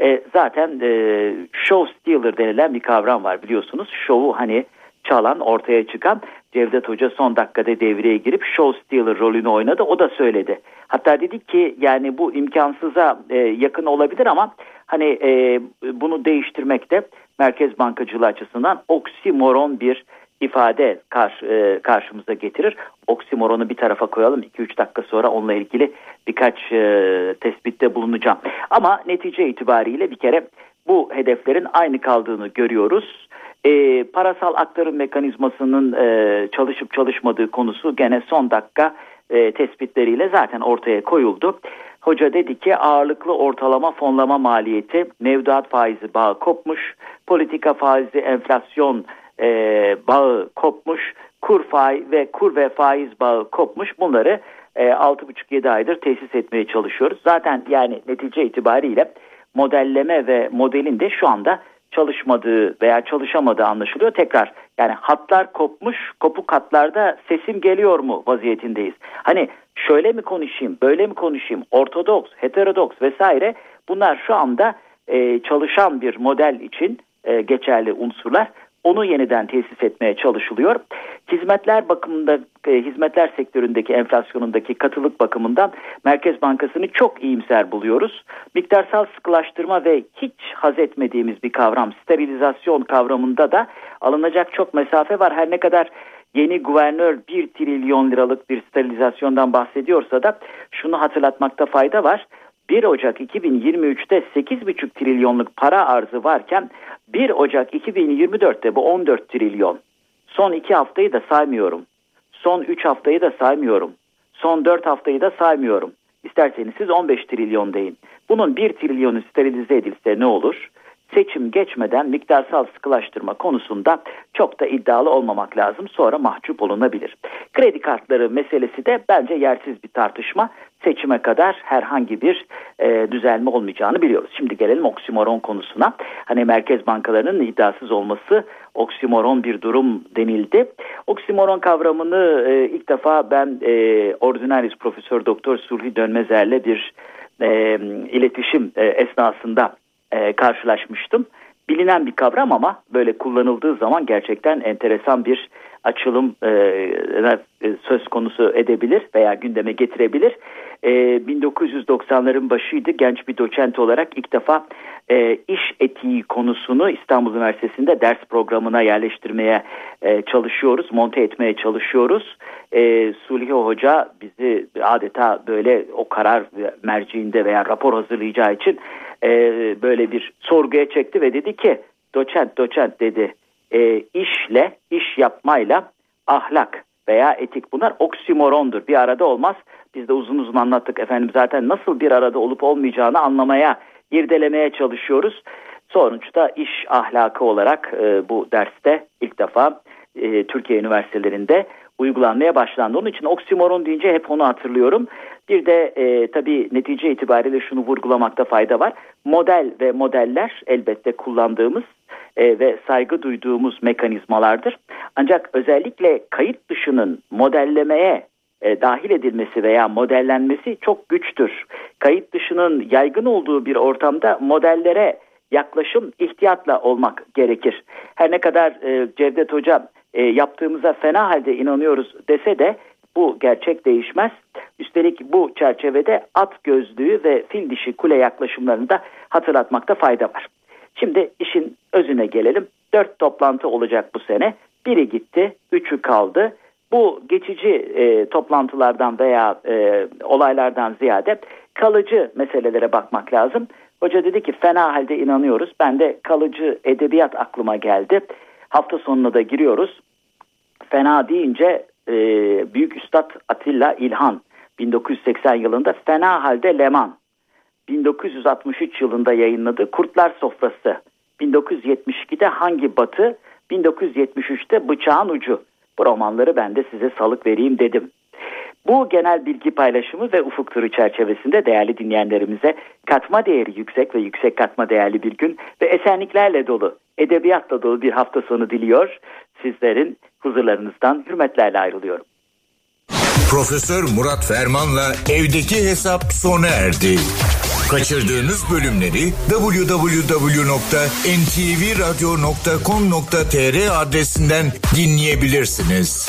[SPEAKER 22] E, zaten e, show stealer denilen bir kavram var biliyorsunuz. Show'u hani çalan, ortaya çıkan Cevdet Hoca son dakikada devreye girip show stealer rolünü oynadı. O da söyledi. Hatta dedik ki yani bu imkansıza e, yakın olabilir ama hani e, bunu değiştirmekte Merkez Bankacılığı açısından oksimoron bir ifade karşı, e, karşımıza getirir. Oksimoronu bir tarafa koyalım. 2-3 dakika sonra onunla ilgili birkaç e, tespitte bulunacağım. Ama netice itibariyle bir kere bu hedeflerin aynı kaldığını görüyoruz. E, parasal aktarım mekanizmasının e, çalışıp çalışmadığı konusu gene son dakika e, tespitleriyle zaten ortaya koyuldu. Hoca dedi ki ağırlıklı ortalama fonlama maliyeti mevduat faizi bağı kopmuş, politika faizi enflasyon e, bağı kopmuş. kur faiz ve kur ve faiz bağı kopmuş. Bunları e, 6,5-7 aydır tesis etmeye çalışıyoruz. Zaten yani netice itibariyle modelleme ve modelin de şu anda çalışmadığı veya çalışamadığı anlaşılıyor. Tekrar yani hatlar kopmuş, kopuk hatlarda sesim geliyor mu vaziyetindeyiz. Hani şöyle mi konuşayım, böyle mi konuşayım, ortodoks, heterodoks vesaire bunlar şu anda e, çalışan bir model için e, geçerli unsurlar. Onu yeniden tesis etmeye çalışılıyor. Hizmetler bakımında, e, hizmetler sektöründeki enflasyonundaki katılık bakımından Merkez Bankası'nı çok iyimser buluyoruz. Miktarsal sıkılaştırma ve hiç haz etmediğimiz bir kavram, sterilizasyon kavramında da alınacak çok mesafe var. Her ne kadar yeni guvernör 1 trilyon liralık bir sterilizasyondan bahsediyorsa da şunu hatırlatmakta fayda var. 1 Ocak 2023'te 8,5 trilyonluk para arzı varken 1 Ocak 2024'te bu 14 trilyon. Son 2 haftayı da saymıyorum. Son 3 haftayı da saymıyorum. Son 4 haftayı da saymıyorum. İsterseniz siz 15 trilyon deyin. Bunun 1 trilyonu sterilize edilse ne olur? Seçim geçmeden miktarsal sıkılaştırma konusunda çok da iddialı olmamak lazım. Sonra mahcup olunabilir. Kredi kartları meselesi de bence yersiz bir tartışma. Seçime kadar herhangi bir e, düzelme olmayacağını biliyoruz. Şimdi gelelim oksimoron konusuna. Hani merkez bankalarının iddiasız olması oksimoron bir durum denildi. Oksimoron kavramını e, ilk defa ben e, ordinaris profesör doktor Sulhi Dönmezer'le bir e, iletişim e, esnasında e, karşılaşmıştım. Bilinen bir kavram ama böyle kullanıldığı zaman gerçekten enteresan bir açılım e, e söz konusu edebilir veya gündeme getirebilir. E, 1990'ların başıydı genç bir doçent olarak ilk defa e, iş etiği konusunu İstanbul Üniversitesi'nde ders programına yerleştirmeye e, çalışıyoruz, monte etmeye çalışıyoruz. E, Sulhi Hoca bizi adeta böyle o karar merciinde veya rapor hazırlayacağı için e, böyle bir sorguya çekti ve dedi ki doçent doçent dedi. E, işle iş yapmayla ahlak veya etik bunlar oksimorondur. Bir arada olmaz. Biz de uzun uzun anlattık efendim. Zaten nasıl bir arada olup olmayacağını anlamaya irdelemeye çalışıyoruz. Sonuçta iş ahlakı olarak e, bu derste ilk defa e, Türkiye üniversitelerinde uygulanmaya başlandı. Onun için oksimoron deyince hep onu hatırlıyorum. Bir de e, tabii netice itibariyle şunu vurgulamakta fayda var. Model ve modeller elbette kullandığımız e, ve saygı duyduğumuz mekanizmalardır. Ancak özellikle kayıt dışının modellemeye e, dahil edilmesi veya modellenmesi çok güçtür. Kayıt dışının yaygın olduğu bir ortamda modellere yaklaşım ihtiyatla olmak gerekir. Her ne kadar e, Cevdet Hoca e, yaptığımıza fena halde inanıyoruz dese de bu gerçek değişmez. Üstelik bu çerçevede at gözlüğü ve fil dişi kule yaklaşımlarını da hatırlatmakta fayda var. Şimdi işin özüne gelelim. Dört toplantı olacak bu sene. Biri gitti, üçü kaldı. Bu geçici e, toplantılardan veya e, olaylardan ziyade kalıcı meselelere bakmak lazım. Hoca dedi ki fena halde inanıyoruz. Ben de kalıcı edebiyat aklıma geldi. Hafta sonuna da giriyoruz. Fena deyince e, Büyük Üstad Atilla İlhan 1980 yılında Fena Halde Leman 1963 yılında yayınladığı Kurtlar Sofrası 1972'de Hangi Batı 1973'te Bıçağın Ucu bu romanları ben de size salık vereyim dedim. Bu genel bilgi paylaşımı ve ufuk turu çerçevesinde değerli dinleyenlerimize katma değeri yüksek ve yüksek katma değerli bir gün ve esenliklerle dolu, edebiyatla dolu bir hafta sonu diliyor. Sizlerin huzurlarınızdan hürmetlerle ayrılıyorum.
[SPEAKER 21] Profesör Murat Ferman'la evdeki hesap sona erdi. Kaçırdığınız bölümleri www.ntvradio.com.tr adresinden dinleyebilirsiniz.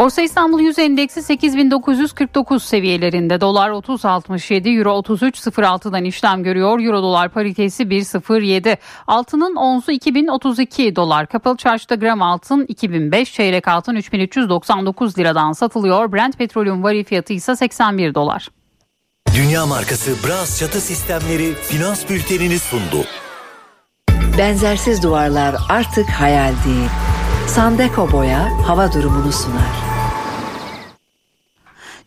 [SPEAKER 1] Borsa İstanbul Yüz Endeksi 8949 seviyelerinde dolar 30.67 euro 33.06'dan işlem görüyor. Euro dolar paritesi 1.07. Altının onzu 2032 dolar. Kapalı çarşıda gram altın 2005 çeyrek altın 3399 liradan satılıyor. Brent petrolün varil fiyatı ise 81 dolar.
[SPEAKER 23] Dünya markası Bras çatı sistemleri finans bültenini sundu.
[SPEAKER 24] Benzersiz duvarlar artık hayal değil Sandeko Boya hava durumunu sunar.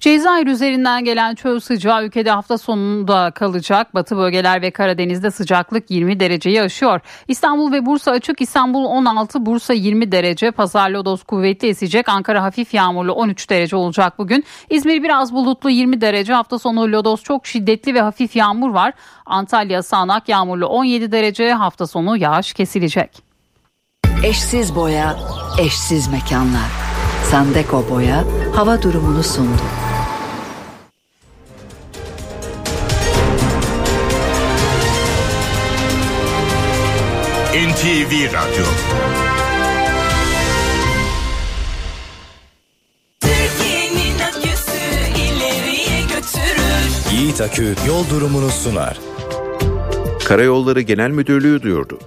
[SPEAKER 1] Cezayir üzerinden gelen çöl sıcağı ülkede hafta sonunda kalacak. Batı bölgeler ve Karadeniz'de sıcaklık 20 dereceyi aşıyor. İstanbul ve Bursa açık. İstanbul 16, Bursa 20 derece. Pazar Lodos kuvvetli esecek. Ankara hafif yağmurlu 13 derece olacak bugün. İzmir biraz bulutlu 20 derece. Hafta sonu Lodos çok şiddetli ve hafif yağmur var. Antalya sağanak yağmurlu 17 derece. Hafta sonu yağış kesilecek.
[SPEAKER 24] Eşsiz boya, eşsiz mekanlar. Sandeko Boya hava durumunu sundu.
[SPEAKER 21] NTV Radyo
[SPEAKER 25] Türkiye'nin aküsü ileriye götürür.
[SPEAKER 23] Yiğit Akü yol durumunu sunar.
[SPEAKER 26] Karayolları Genel Müdürlüğü duyurdu.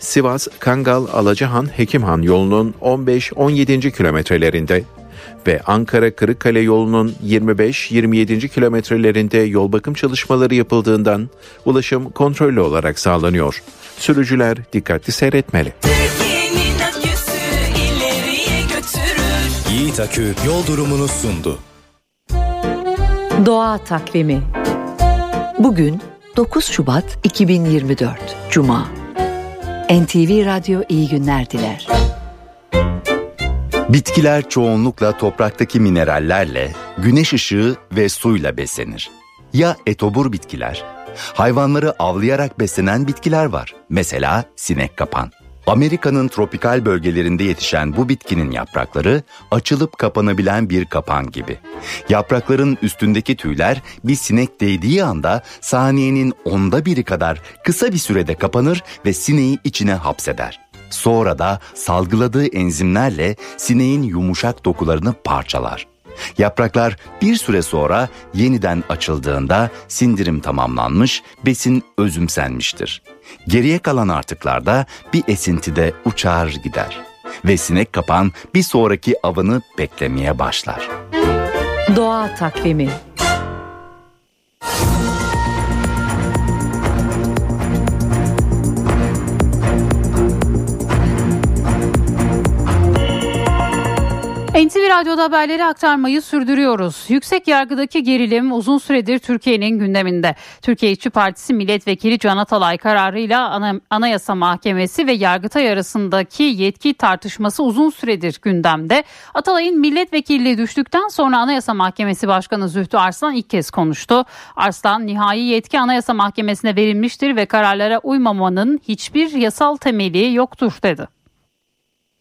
[SPEAKER 26] Sivas, Kangal, Alacahan, Hekimhan yolunun 15-17. kilometrelerinde ve Ankara Kırıkkale yolunun 25-27. kilometrelerinde yol bakım çalışmaları yapıldığından ulaşım kontrollü olarak sağlanıyor. Sürücüler dikkatli seyretmeli.
[SPEAKER 23] Yiğit Akü yol durumunu sundu.
[SPEAKER 24] Doğa takvimi. Bugün 9 Şubat 2024 Cuma. NTV Radyo iyi günler diler.
[SPEAKER 27] Bitkiler çoğunlukla topraktaki minerallerle, güneş ışığı ve suyla beslenir. Ya etobur bitkiler? Hayvanları avlayarak beslenen bitkiler var. Mesela sinek kapan. Amerika'nın tropikal bölgelerinde yetişen bu bitkinin yaprakları açılıp kapanabilen bir kapan gibi. Yaprakların üstündeki tüyler bir sinek değdiği anda saniyenin onda biri kadar kısa bir sürede kapanır ve sineği içine hapseder. Sonra da salgıladığı enzimlerle sineğin yumuşak dokularını parçalar. Yapraklar bir süre sonra yeniden açıldığında sindirim tamamlanmış, besin özümsenmiştir. Geriye kalan artıklarda bir esintide uçar gider. Ve sinek kapan bir sonraki avını beklemeye başlar.
[SPEAKER 24] Doğa takvimi.
[SPEAKER 1] NTV Radyo'da haberleri aktarmayı sürdürüyoruz. Yüksek yargıdaki gerilim uzun süredir Türkiye'nin gündeminde. Türkiye İşçi Partisi Milletvekili Can Atalay kararıyla Anayasa Mahkemesi ve Yargıtay arasındaki yetki tartışması uzun süredir gündemde. Atalay'ın milletvekilliği düştükten sonra Anayasa Mahkemesi Başkanı Zühtü Arslan ilk kez konuştu. Arslan nihai yetki Anayasa Mahkemesi'ne verilmiştir ve kararlara uymamanın hiçbir yasal temeli yoktur dedi.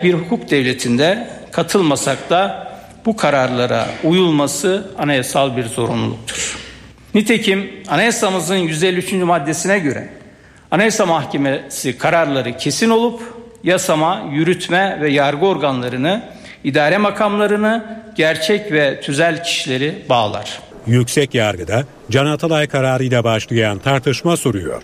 [SPEAKER 8] Bir hukuk devletinde katılmasak da bu kararlara uyulması anayasal bir zorunluluktur. Nitekim anayasamızın 153. maddesine göre Anayasa Mahkemesi kararları kesin olup yasama, yürütme ve yargı organlarını, idare makamlarını, gerçek ve tüzel kişileri bağlar.
[SPEAKER 9] Yüksek yargıda Can Atalay kararıyla başlayan tartışma sürüyor.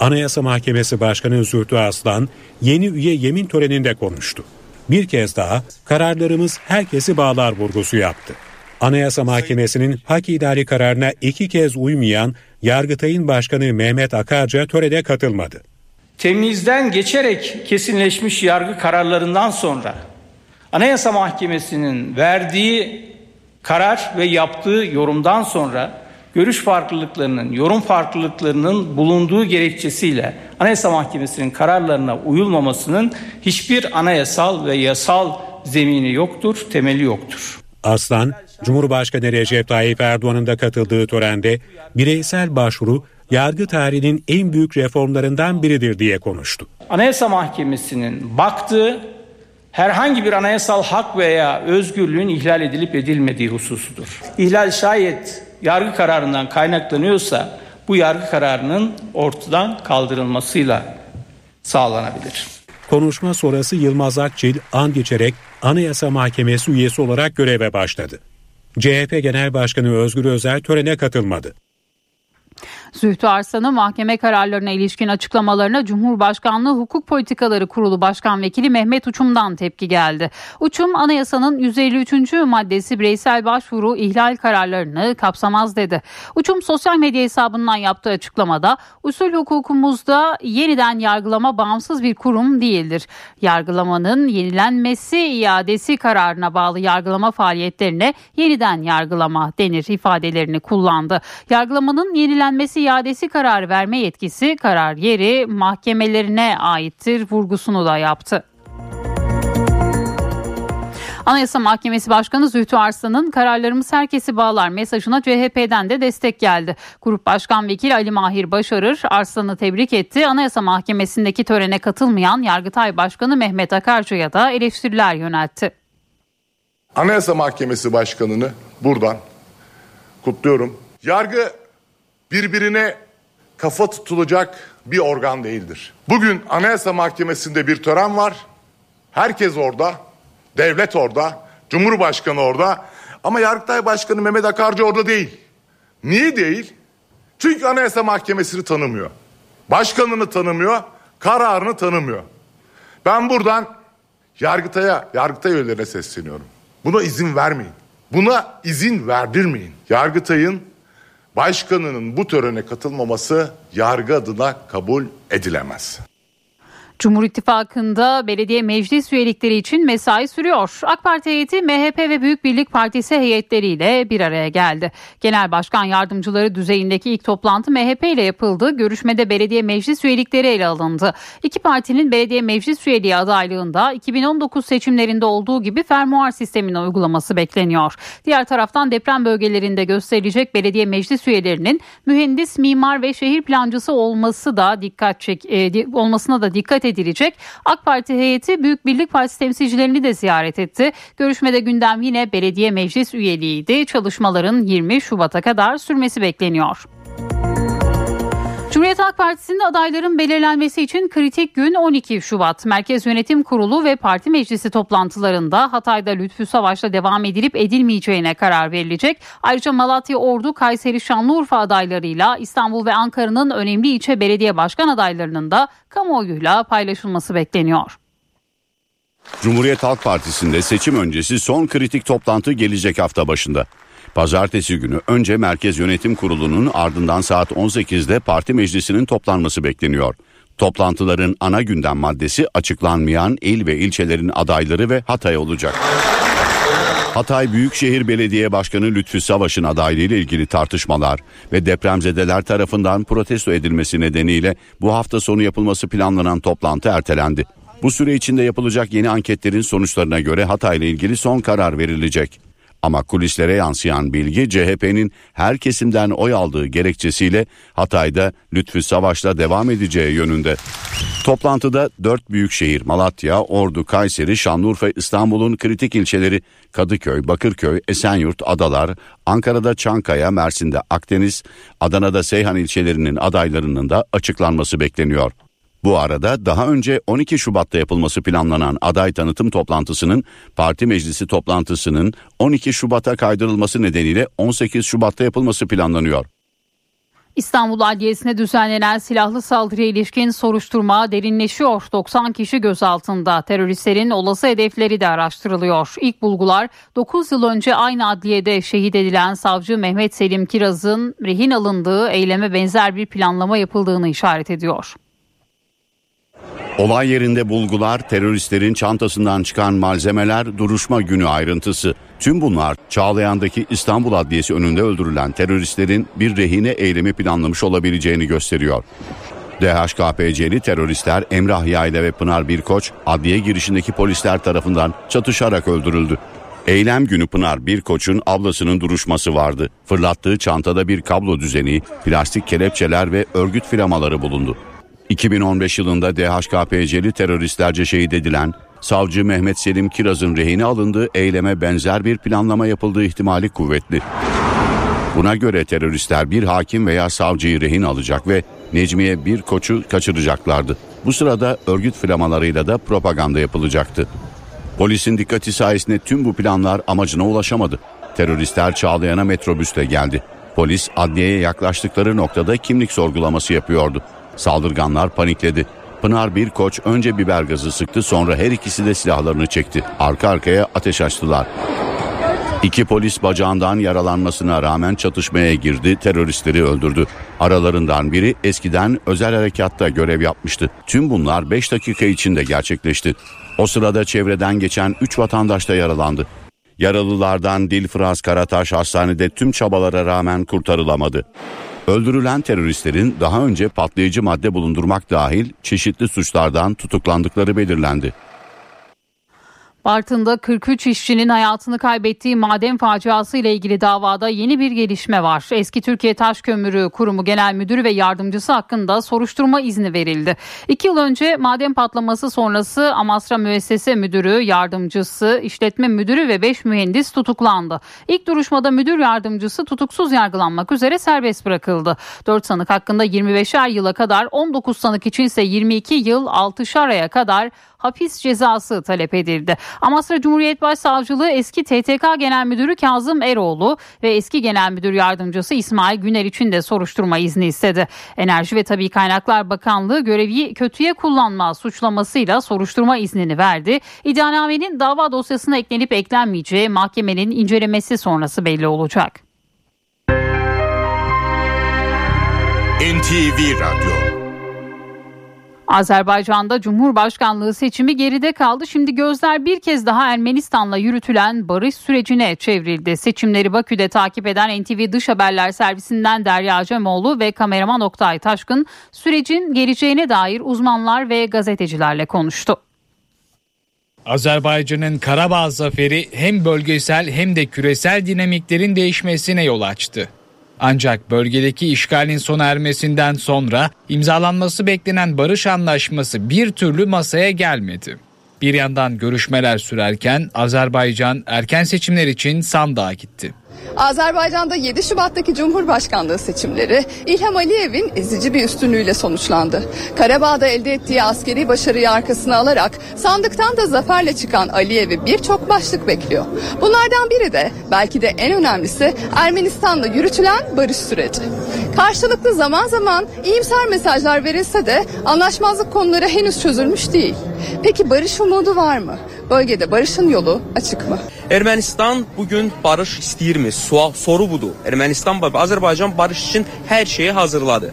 [SPEAKER 9] Anayasa Mahkemesi Başkanı Zühtü Aslan yeni üye yemin töreninde konuştu bir kez daha kararlarımız herkesi bağlar vurgusu yaptı. Anayasa Mahkemesi'nin hak idari kararına iki kez uymayan Yargıtay'ın Başkanı Mehmet Akarca törede katılmadı.
[SPEAKER 8] Temizden geçerek kesinleşmiş yargı kararlarından sonra Anayasa Mahkemesi'nin verdiği karar ve yaptığı yorumdan sonra görüş farklılıklarının, yorum farklılıklarının bulunduğu gerekçesiyle Anayasa Mahkemesi'nin kararlarına uyulmamasının hiçbir anayasal ve yasal zemini yoktur, temeli yoktur.
[SPEAKER 9] Aslan, Cumhurbaşkanı Recep Tayyip Erdoğan'ın da katıldığı törende bireysel başvuru yargı tarihinin en büyük reformlarından biridir diye konuştu.
[SPEAKER 8] Anayasa Mahkemesi'nin baktığı herhangi bir anayasal hak veya özgürlüğün ihlal edilip edilmediği hususudur. İhlal şayet yargı kararından kaynaklanıyorsa bu yargı kararının ortadan kaldırılmasıyla sağlanabilir.
[SPEAKER 9] Konuşma sonrası Yılmaz Akçil an geçerek Anayasa Mahkemesi üyesi olarak göreve başladı. CHP Genel Başkanı Özgür Özel törene katılmadı.
[SPEAKER 1] Zühtü Arslan'ın mahkeme kararlarına ilişkin açıklamalarına Cumhurbaşkanlığı Hukuk Politikaları Kurulu Başkan Vekili Mehmet Uçum'dan tepki geldi. Uçum anayasanın 153. maddesi bireysel başvuru ihlal kararlarını kapsamaz dedi. Uçum sosyal medya hesabından yaptığı açıklamada usul hukukumuzda yeniden yargılama bağımsız bir kurum değildir. Yargılamanın yenilenmesi iadesi kararına bağlı yargılama faaliyetlerine yeniden yargılama denir ifadelerini kullandı. Yargılamanın yenilenmesi iadesi karar verme yetkisi karar yeri mahkemelerine aittir vurgusunu da yaptı. Anayasa Mahkemesi Başkanı Zühtü Arslan'ın kararlarımız herkesi bağlar mesajına CHP'den de destek geldi. Grup Başkan Vekili Ali Mahir Başarır Arslan'ı tebrik etti. Anayasa Mahkemesi'ndeki törene katılmayan Yargıtay Başkanı Mehmet Akarcı'ya da eleştiriler yöneltti.
[SPEAKER 10] Anayasa Mahkemesi Başkanı'nı buradan kutluyorum. Yargı birbirine kafa tutulacak bir organ değildir. Bugün Anayasa Mahkemesi'nde bir tören var. Herkes orada. Devlet orada. Cumhurbaşkanı orada. Ama Yargıtay Başkanı Mehmet Akarcı orada değil. Niye değil? Çünkü Anayasa Mahkemesi'ni tanımıyor. Başkanını tanımıyor, kararını tanımıyor. Ben buradan Yargıtay'a, Yargıtay üyelerine sesleniyorum. Buna izin vermeyin. Buna izin verdirmeyin. Yargıtay'ın başkanının bu törene katılmaması yargı adına kabul edilemez.
[SPEAKER 1] Cumhur İttifakı'nda belediye meclis üyelikleri için mesai sürüyor. AK Parti heyeti MHP ve Büyük Birlik Partisi heyetleriyle bir araya geldi. Genel Başkan Yardımcıları düzeyindeki ilk toplantı MHP ile yapıldı. Görüşmede belediye meclis üyelikleri ele alındı. İki partinin belediye meclis üyeliği adaylığında 2019 seçimlerinde olduğu gibi fermuar sisteminin uygulaması bekleniyor. Diğer taraftan deprem bölgelerinde gösterilecek belediye meclis üyelerinin mühendis, mimar ve şehir plancısı olması da dikkat çek, e, olmasına da dikkat edilecek. AK Parti heyeti Büyük Birlik Partisi temsilcilerini de ziyaret etti. Görüşmede gündem yine belediye meclis üyeliğiydi. Çalışmaların 20 Şubat'a kadar sürmesi bekleniyor. Cumhuriyet Halk Partisi'nde adayların belirlenmesi için kritik gün 12 Şubat. Merkez Yönetim Kurulu ve Parti Meclisi toplantılarında Hatay'da Lütfü Savaş'la devam edilip edilmeyeceğine karar verilecek. Ayrıca Malatya, Ordu, Kayseri, Şanlıurfa adaylarıyla İstanbul ve Ankara'nın önemli ilçe belediye başkan adaylarının da kamuoyuyla paylaşılması bekleniyor.
[SPEAKER 7] Cumhuriyet Halk Partisi'nde seçim öncesi son kritik toplantı gelecek hafta başında. Pazartesi günü önce Merkez Yönetim Kurulu'nun ardından saat 18'de parti meclisinin toplanması bekleniyor. Toplantıların ana gündem maddesi açıklanmayan il ve ilçelerin adayları ve Hatay olacak. Hatay Büyükşehir Belediye Başkanı Lütfü Savaş'ın adaylığı ile ilgili tartışmalar ve depremzedeler tarafından protesto edilmesi nedeniyle bu hafta sonu yapılması planlanan toplantı ertelendi. Bu süre içinde yapılacak yeni anketlerin sonuçlarına göre Hatay ile ilgili son karar verilecek. Ama kulislere yansıyan bilgi CHP'nin her kesimden oy aldığı gerekçesiyle Hatay'da Lütfü Savaş'la devam edeceği yönünde. Toplantıda dört büyük şehir Malatya, Ordu, Kayseri, Şanlıurfa, İstanbul'un kritik ilçeleri Kadıköy, Bakırköy, Esenyurt, Adalar, Ankara'da Çankaya, Mersin'de Akdeniz, Adana'da Seyhan ilçelerinin adaylarının da açıklanması bekleniyor. Bu arada daha önce 12 Şubat'ta yapılması planlanan aday tanıtım toplantısının parti meclisi toplantısının 12 Şubat'a kaydırılması nedeniyle 18 Şubat'ta yapılması planlanıyor.
[SPEAKER 1] İstanbul Adliyesi'ne düzenlenen silahlı saldırıya ilişkin soruşturma derinleşiyor. 90 kişi gözaltında. Teröristlerin olası hedefleri de araştırılıyor. İlk bulgular 9 yıl önce aynı adliyede şehit edilen savcı Mehmet Selim Kiraz'ın rehin alındığı eyleme benzer bir planlama yapıldığını işaret ediyor.
[SPEAKER 7] Olay yerinde bulgular, teröristlerin çantasından çıkan malzemeler, duruşma günü ayrıntısı. Tüm bunlar Çağlayan'daki İstanbul Adliyesi önünde öldürülen teröristlerin bir rehine eylemi planlamış olabileceğini gösteriyor. DHKPC'li teröristler Emrah Yayla ve Pınar Birkoç adliye girişindeki polisler tarafından çatışarak öldürüldü. Eylem günü Pınar Birkoç'un ablasının duruşması vardı. Fırlattığı çantada bir kablo düzeni, plastik kelepçeler ve örgüt firamaları bulundu. 2015 yılında DHKPC'li teröristlerce şehit edilen savcı Mehmet Selim Kiraz'ın rehine alındığı eyleme benzer bir planlama yapıldığı ihtimali kuvvetli. Buna göre teröristler bir hakim veya savcıyı rehin alacak ve Necmiye bir koçu kaçıracaklardı. Bu sırada örgüt flamalarıyla da propaganda yapılacaktı. Polisin dikkati sayesinde tüm bu planlar amacına ulaşamadı. Teröristler Çağlayan'a metrobüsle geldi. Polis adliyeye yaklaştıkları noktada kimlik sorgulaması yapıyordu. Saldırganlar panikledi. Pınar bir koç önce biber gazı sıktı sonra her ikisi de silahlarını çekti. Arka arkaya ateş açtılar. İki polis bacağından yaralanmasına rağmen çatışmaya girdi, teröristleri öldürdü. Aralarından biri eskiden özel harekatta görev yapmıştı. Tüm bunlar 5 dakika içinde gerçekleşti. O sırada çevreden geçen 3 vatandaş da yaralandı. Yaralılardan Dilfraz Karataş hastanede tüm çabalara rağmen kurtarılamadı. Öldürülen teröristlerin daha önce patlayıcı madde bulundurmak dahil çeşitli suçlardan tutuklandıkları belirlendi.
[SPEAKER 1] Bartın'da 43 işçinin hayatını kaybettiği maden faciası ile ilgili davada yeni bir gelişme var. Eski Türkiye Taş Kömürü Kurumu Genel Müdürü ve yardımcısı hakkında soruşturma izni verildi. İki yıl önce maden patlaması sonrası Amasra Müessese Müdürü, yardımcısı, işletme müdürü ve 5 mühendis tutuklandı. İlk duruşmada müdür yardımcısı tutuksuz yargılanmak üzere serbest bırakıldı. 4 sanık hakkında 25'er yıla kadar 19 sanık içinse 22 yıl 6'şar aya kadar hapis cezası talep edildi. Amasra Cumhuriyet Başsavcılığı eski TTK Genel Müdürü Kazım Eroğlu ve eski Genel Müdür Yardımcısı İsmail Güner için de soruşturma izni istedi. Enerji ve Tabi Kaynaklar Bakanlığı görevi kötüye kullanma suçlamasıyla soruşturma iznini verdi. İddianamenin dava dosyasına eklenip eklenmeyeceği mahkemenin incelemesi sonrası belli olacak.
[SPEAKER 21] NTV Radyo
[SPEAKER 1] Azerbaycan'da Cumhurbaşkanlığı seçimi geride kaldı. Şimdi gözler bir kez daha Ermenistan'la yürütülen barış sürecine çevrildi. Seçimleri Bakü'de takip eden NTV Dış Haberler Servisinden Derya Acemoğlu ve kameraman Oktay Taşkın sürecin geleceğine dair uzmanlar ve gazetecilerle konuştu.
[SPEAKER 14] Azerbaycan'ın Karabağ zaferi hem bölgesel hem de küresel dinamiklerin değişmesine yol açtı. Ancak bölgedeki işgalin sona ermesinden sonra imzalanması beklenen barış anlaşması bir türlü masaya gelmedi. Bir yandan görüşmeler sürerken Azerbaycan erken seçimler için sandığa gitti.
[SPEAKER 28] Azerbaycan'da 7 Şubat'taki Cumhurbaşkanlığı seçimleri İlham Aliyev'in ezici bir üstünlüğüyle sonuçlandı. Karabağ'da elde ettiği askeri başarıyı arkasına alarak sandıktan da zaferle çıkan Aliyev'i birçok başlık bekliyor. Bunlardan biri de belki de en önemlisi Ermenistan'la yürütülen barış süreci. Karşılıklı zaman zaman iyimser mesajlar verilse de anlaşmazlık konuları henüz çözülmüş değil. Peki barış umudu var mı? Bölgede barışın yolu açık mı?
[SPEAKER 29] Ermənistan bugün barış istəyirmi? Sual soru budur. Ermənistan və Azərbaycan barış üçün hər şeyi hazırladı.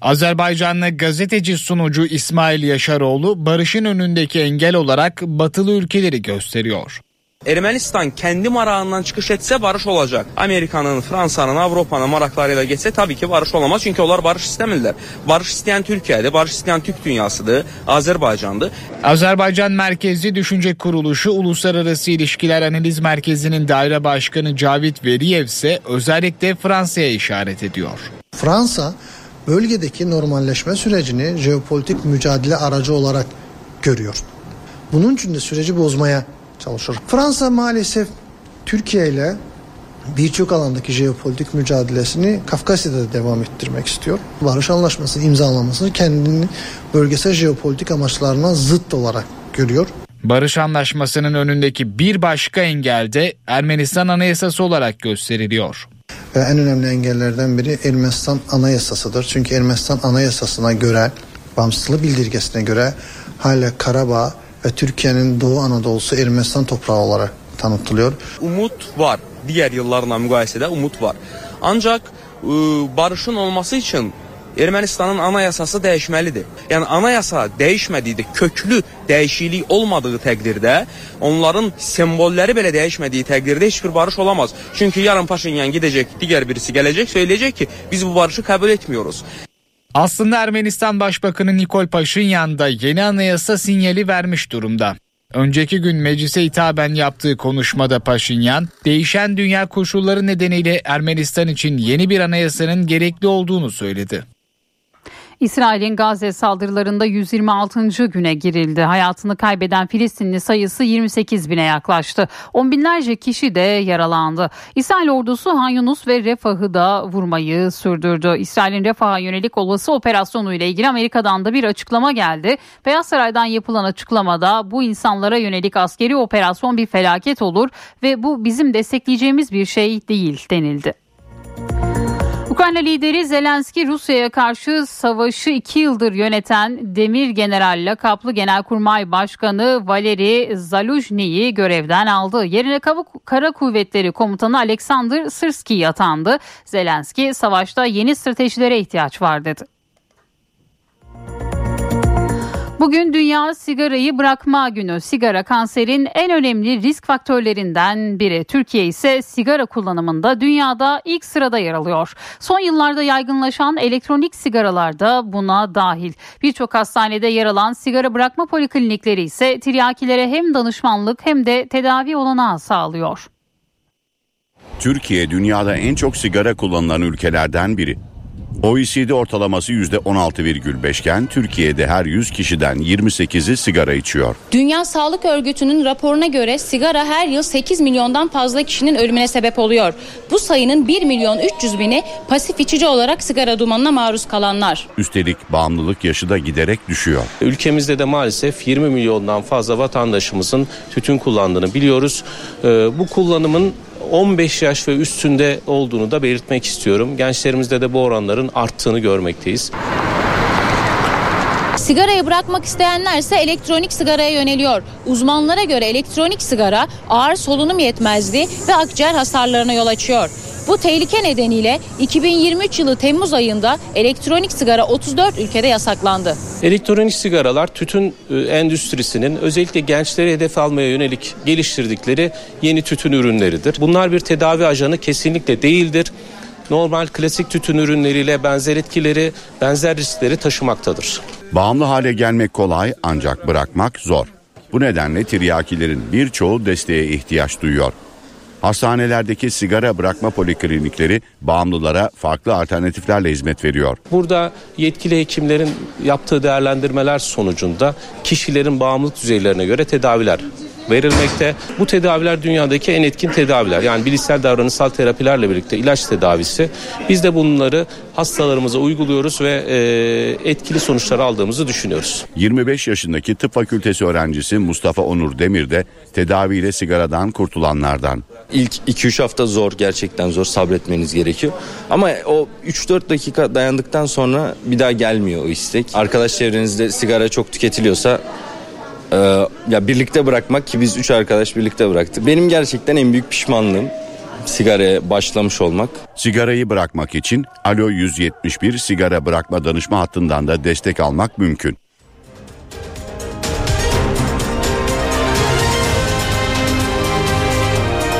[SPEAKER 14] Azerbaycanlı gazeteci sunucu İsmail Yaşaroğlu barışın önündeki engel olarak batılı ülkeleri gösteriyor.
[SPEAKER 29] Ermənistan kendi marağından çıxış etsə barış olacaq. Amerikanın, Fransanın, Avropanın maraqları ilə getsə tabii ki barış olamaz. Çünki onlar barış istəmirlər. Barış istəyən Türkiyədir, barış istəyən Türk dünyasıdır, Azərbaycandır.
[SPEAKER 14] Azerbaycan Merkezli Düşünce Kuruluşu Uluslararası İlişkiler Analiz Merkezi'nin daire başkanı Cavit Veriyev ise özellikle Fransa'ya işaret ediyor.
[SPEAKER 30] Fransa bölgedeki normalleşme sürecini jeopolitik mücadele aracı olarak görüyor. Bunun için de süreci bozmaya çalışıyor. Fransa maalesef Türkiye ile birçok alandaki jeopolitik mücadelesini Kafkasya'da da devam ettirmek istiyor. Barış Anlaşması imzalamasını kendini bölgesel jeopolitik amaçlarına zıt olarak görüyor.
[SPEAKER 14] Barış Anlaşması'nın önündeki bir başka engel de Ermenistan Anayasası olarak gösteriliyor.
[SPEAKER 30] Ve en önemli engellerden biri Ermenistan Anayasasıdır. Çünkü Ermenistan Anayasası'na göre, bağımsızlığı bildirgesine göre hala Karabağ ve Türkiye'nin Doğu Anadolu'su Ermenistan toprağı olarak tanıtılıyor.
[SPEAKER 29] Umut var. Diğer yıllarla müqayisədə umut var. Ancaq ə, barışın olması üçün Ermənistanın anayasası dəyişməlidir. Yəni anayasa dəyişmədikdə, köklü dəyişiklik olmadığı təqdirdə, onların simvolləri belə dəyişmədiyi təqdirdə heç bir barış olamaz. Çünki yarın Paşinyan gedəcək, digər birisi gələcək, söyləyəcək ki, biz bu barışı qəbul etmiyoruz.
[SPEAKER 14] Aslında Ermenistan Başbakanı Nikol Paşinyan da yeni anayasa sinyali vermiş durumda. Önceki gün meclise hitaben yaptığı konuşmada Paşinyan, değişen dünya koşulları nedeniyle Ermenistan için yeni bir anayasanın gerekli olduğunu söyledi.
[SPEAKER 1] İsrail'in Gazze saldırılarında 126. güne girildi. Hayatını kaybeden Filistinli sayısı 28 bine yaklaştı. On binlerce kişi de yaralandı. İsrail ordusu Han Yunus ve Refah'ı da vurmayı sürdürdü. İsrail'in Refah'a yönelik olası operasyonu ile ilgili Amerika'dan da bir açıklama geldi. Beyaz Saray'dan yapılan açıklamada bu insanlara yönelik askeri operasyon bir felaket olur ve bu bizim destekleyeceğimiz bir şey değil denildi. Ukrayna lideri Zelenski Rusya'ya karşı savaşı iki yıldır yöneten Demir General lakaplı Genelkurmay Başkanı Valeri Zaluzhny'yi görevden aldı. Yerine Kara Kuvvetleri Komutanı Alexander Sırski atandı. Zelenski savaşta yeni stratejilere ihtiyaç var dedi. Bugün Dünya Sigarayı Bırakma Günü. Sigara kanserin en önemli risk faktörlerinden biri. Türkiye ise sigara kullanımında dünyada ilk sırada yer alıyor. Son yıllarda yaygınlaşan elektronik sigaralar da buna dahil. Birçok hastanede yer alan sigara bırakma poliklinikleri ise tiryakilere hem danışmanlık hem de tedavi olanağı sağlıyor.
[SPEAKER 7] Türkiye dünyada en çok sigara kullanılan ülkelerden biri. OECD ortalaması %16,5 iken Türkiye'de her 100 kişiden 28'i sigara içiyor.
[SPEAKER 31] Dünya Sağlık Örgütü'nün raporuna göre sigara her yıl 8 milyondan fazla kişinin ölümüne sebep oluyor. Bu sayının 1 milyon 300 bini pasif içici olarak sigara dumanına maruz kalanlar.
[SPEAKER 7] Üstelik bağımlılık yaşı da giderek düşüyor.
[SPEAKER 32] Ülkemizde de maalesef 20 milyondan fazla vatandaşımızın tütün kullandığını biliyoruz. Ee, bu kullanımın 15 yaş ve üstünde olduğunu da belirtmek istiyorum. Gençlerimizde de bu oranların arttığını görmekteyiz.
[SPEAKER 31] Sigarayı bırakmak isteyenler ise elektronik sigaraya yöneliyor. Uzmanlara göre elektronik sigara ağır solunum yetmezliği ve akciğer hasarlarına yol açıyor. Bu tehlike nedeniyle 2023 yılı Temmuz ayında elektronik sigara 34 ülkede yasaklandı.
[SPEAKER 32] Elektronik sigaralar tütün e, endüstrisinin özellikle gençleri hedef almaya yönelik geliştirdikleri yeni tütün ürünleridir. Bunlar bir tedavi ajanı kesinlikle değildir. Normal klasik tütün ürünleriyle benzer etkileri, benzer riskleri taşımaktadır.
[SPEAKER 7] Bağımlı hale gelmek kolay ancak bırakmak zor. Bu nedenle tiryakilerin birçoğu desteğe ihtiyaç duyuyor. Hastanelerdeki sigara bırakma poliklinikleri bağımlılara farklı alternatiflerle hizmet veriyor.
[SPEAKER 32] Burada yetkili hekimlerin yaptığı değerlendirmeler sonucunda kişilerin bağımlılık düzeylerine göre tedaviler verilmekte. Bu tedaviler dünyadaki en etkin tedaviler. Yani bilişsel davranışsal terapilerle birlikte ilaç tedavisi. Biz de bunları hastalarımıza uyguluyoruz ve e, etkili sonuçlar aldığımızı düşünüyoruz.
[SPEAKER 7] 25 yaşındaki tıp fakültesi öğrencisi Mustafa Onur Demir de tedaviyle sigaradan kurtulanlardan.
[SPEAKER 33] İlk 2-3 hafta zor gerçekten zor sabretmeniz gerekiyor. Ama o 3-4 dakika dayandıktan sonra bir daha gelmiyor o istek. Arkadaş çevrenizde sigara çok tüketiliyorsa e, ya birlikte bırakmak ki biz 3 arkadaş birlikte bıraktık. Benim gerçekten en büyük pişmanlığım sigaraya başlamış olmak.
[SPEAKER 7] Sigarayı bırakmak için Alo 171 sigara bırakma danışma hattından da destek almak mümkün.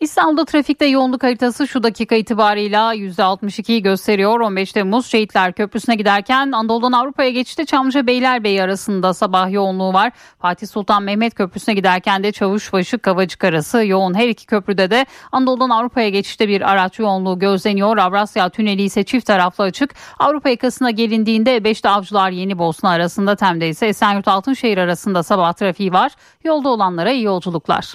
[SPEAKER 1] İstanbul'da trafikte yoğunluk haritası şu dakika itibarıyla %62'yi gösteriyor. 15 Temmuz Şehitler Köprüsü'ne giderken Anadolu'dan Avrupa'ya geçişte Çamlıca Beylerbeyi arasında sabah yoğunluğu var. Fatih Sultan Mehmet Köprüsü'ne giderken de Çavuşbaşı Kavacık arası yoğun. Her iki köprüde de Anadolu'dan Avrupa'ya geçişte bir araç yoğunluğu gözleniyor. Avrasya Tüneli ise çift taraflı açık. Avrupa yakasına gelindiğinde Beşte Avcılar Yeni Bosna arasında Tem'de ise Esenyurt Altınşehir arasında sabah trafiği var. Yolda olanlara iyi yolculuklar.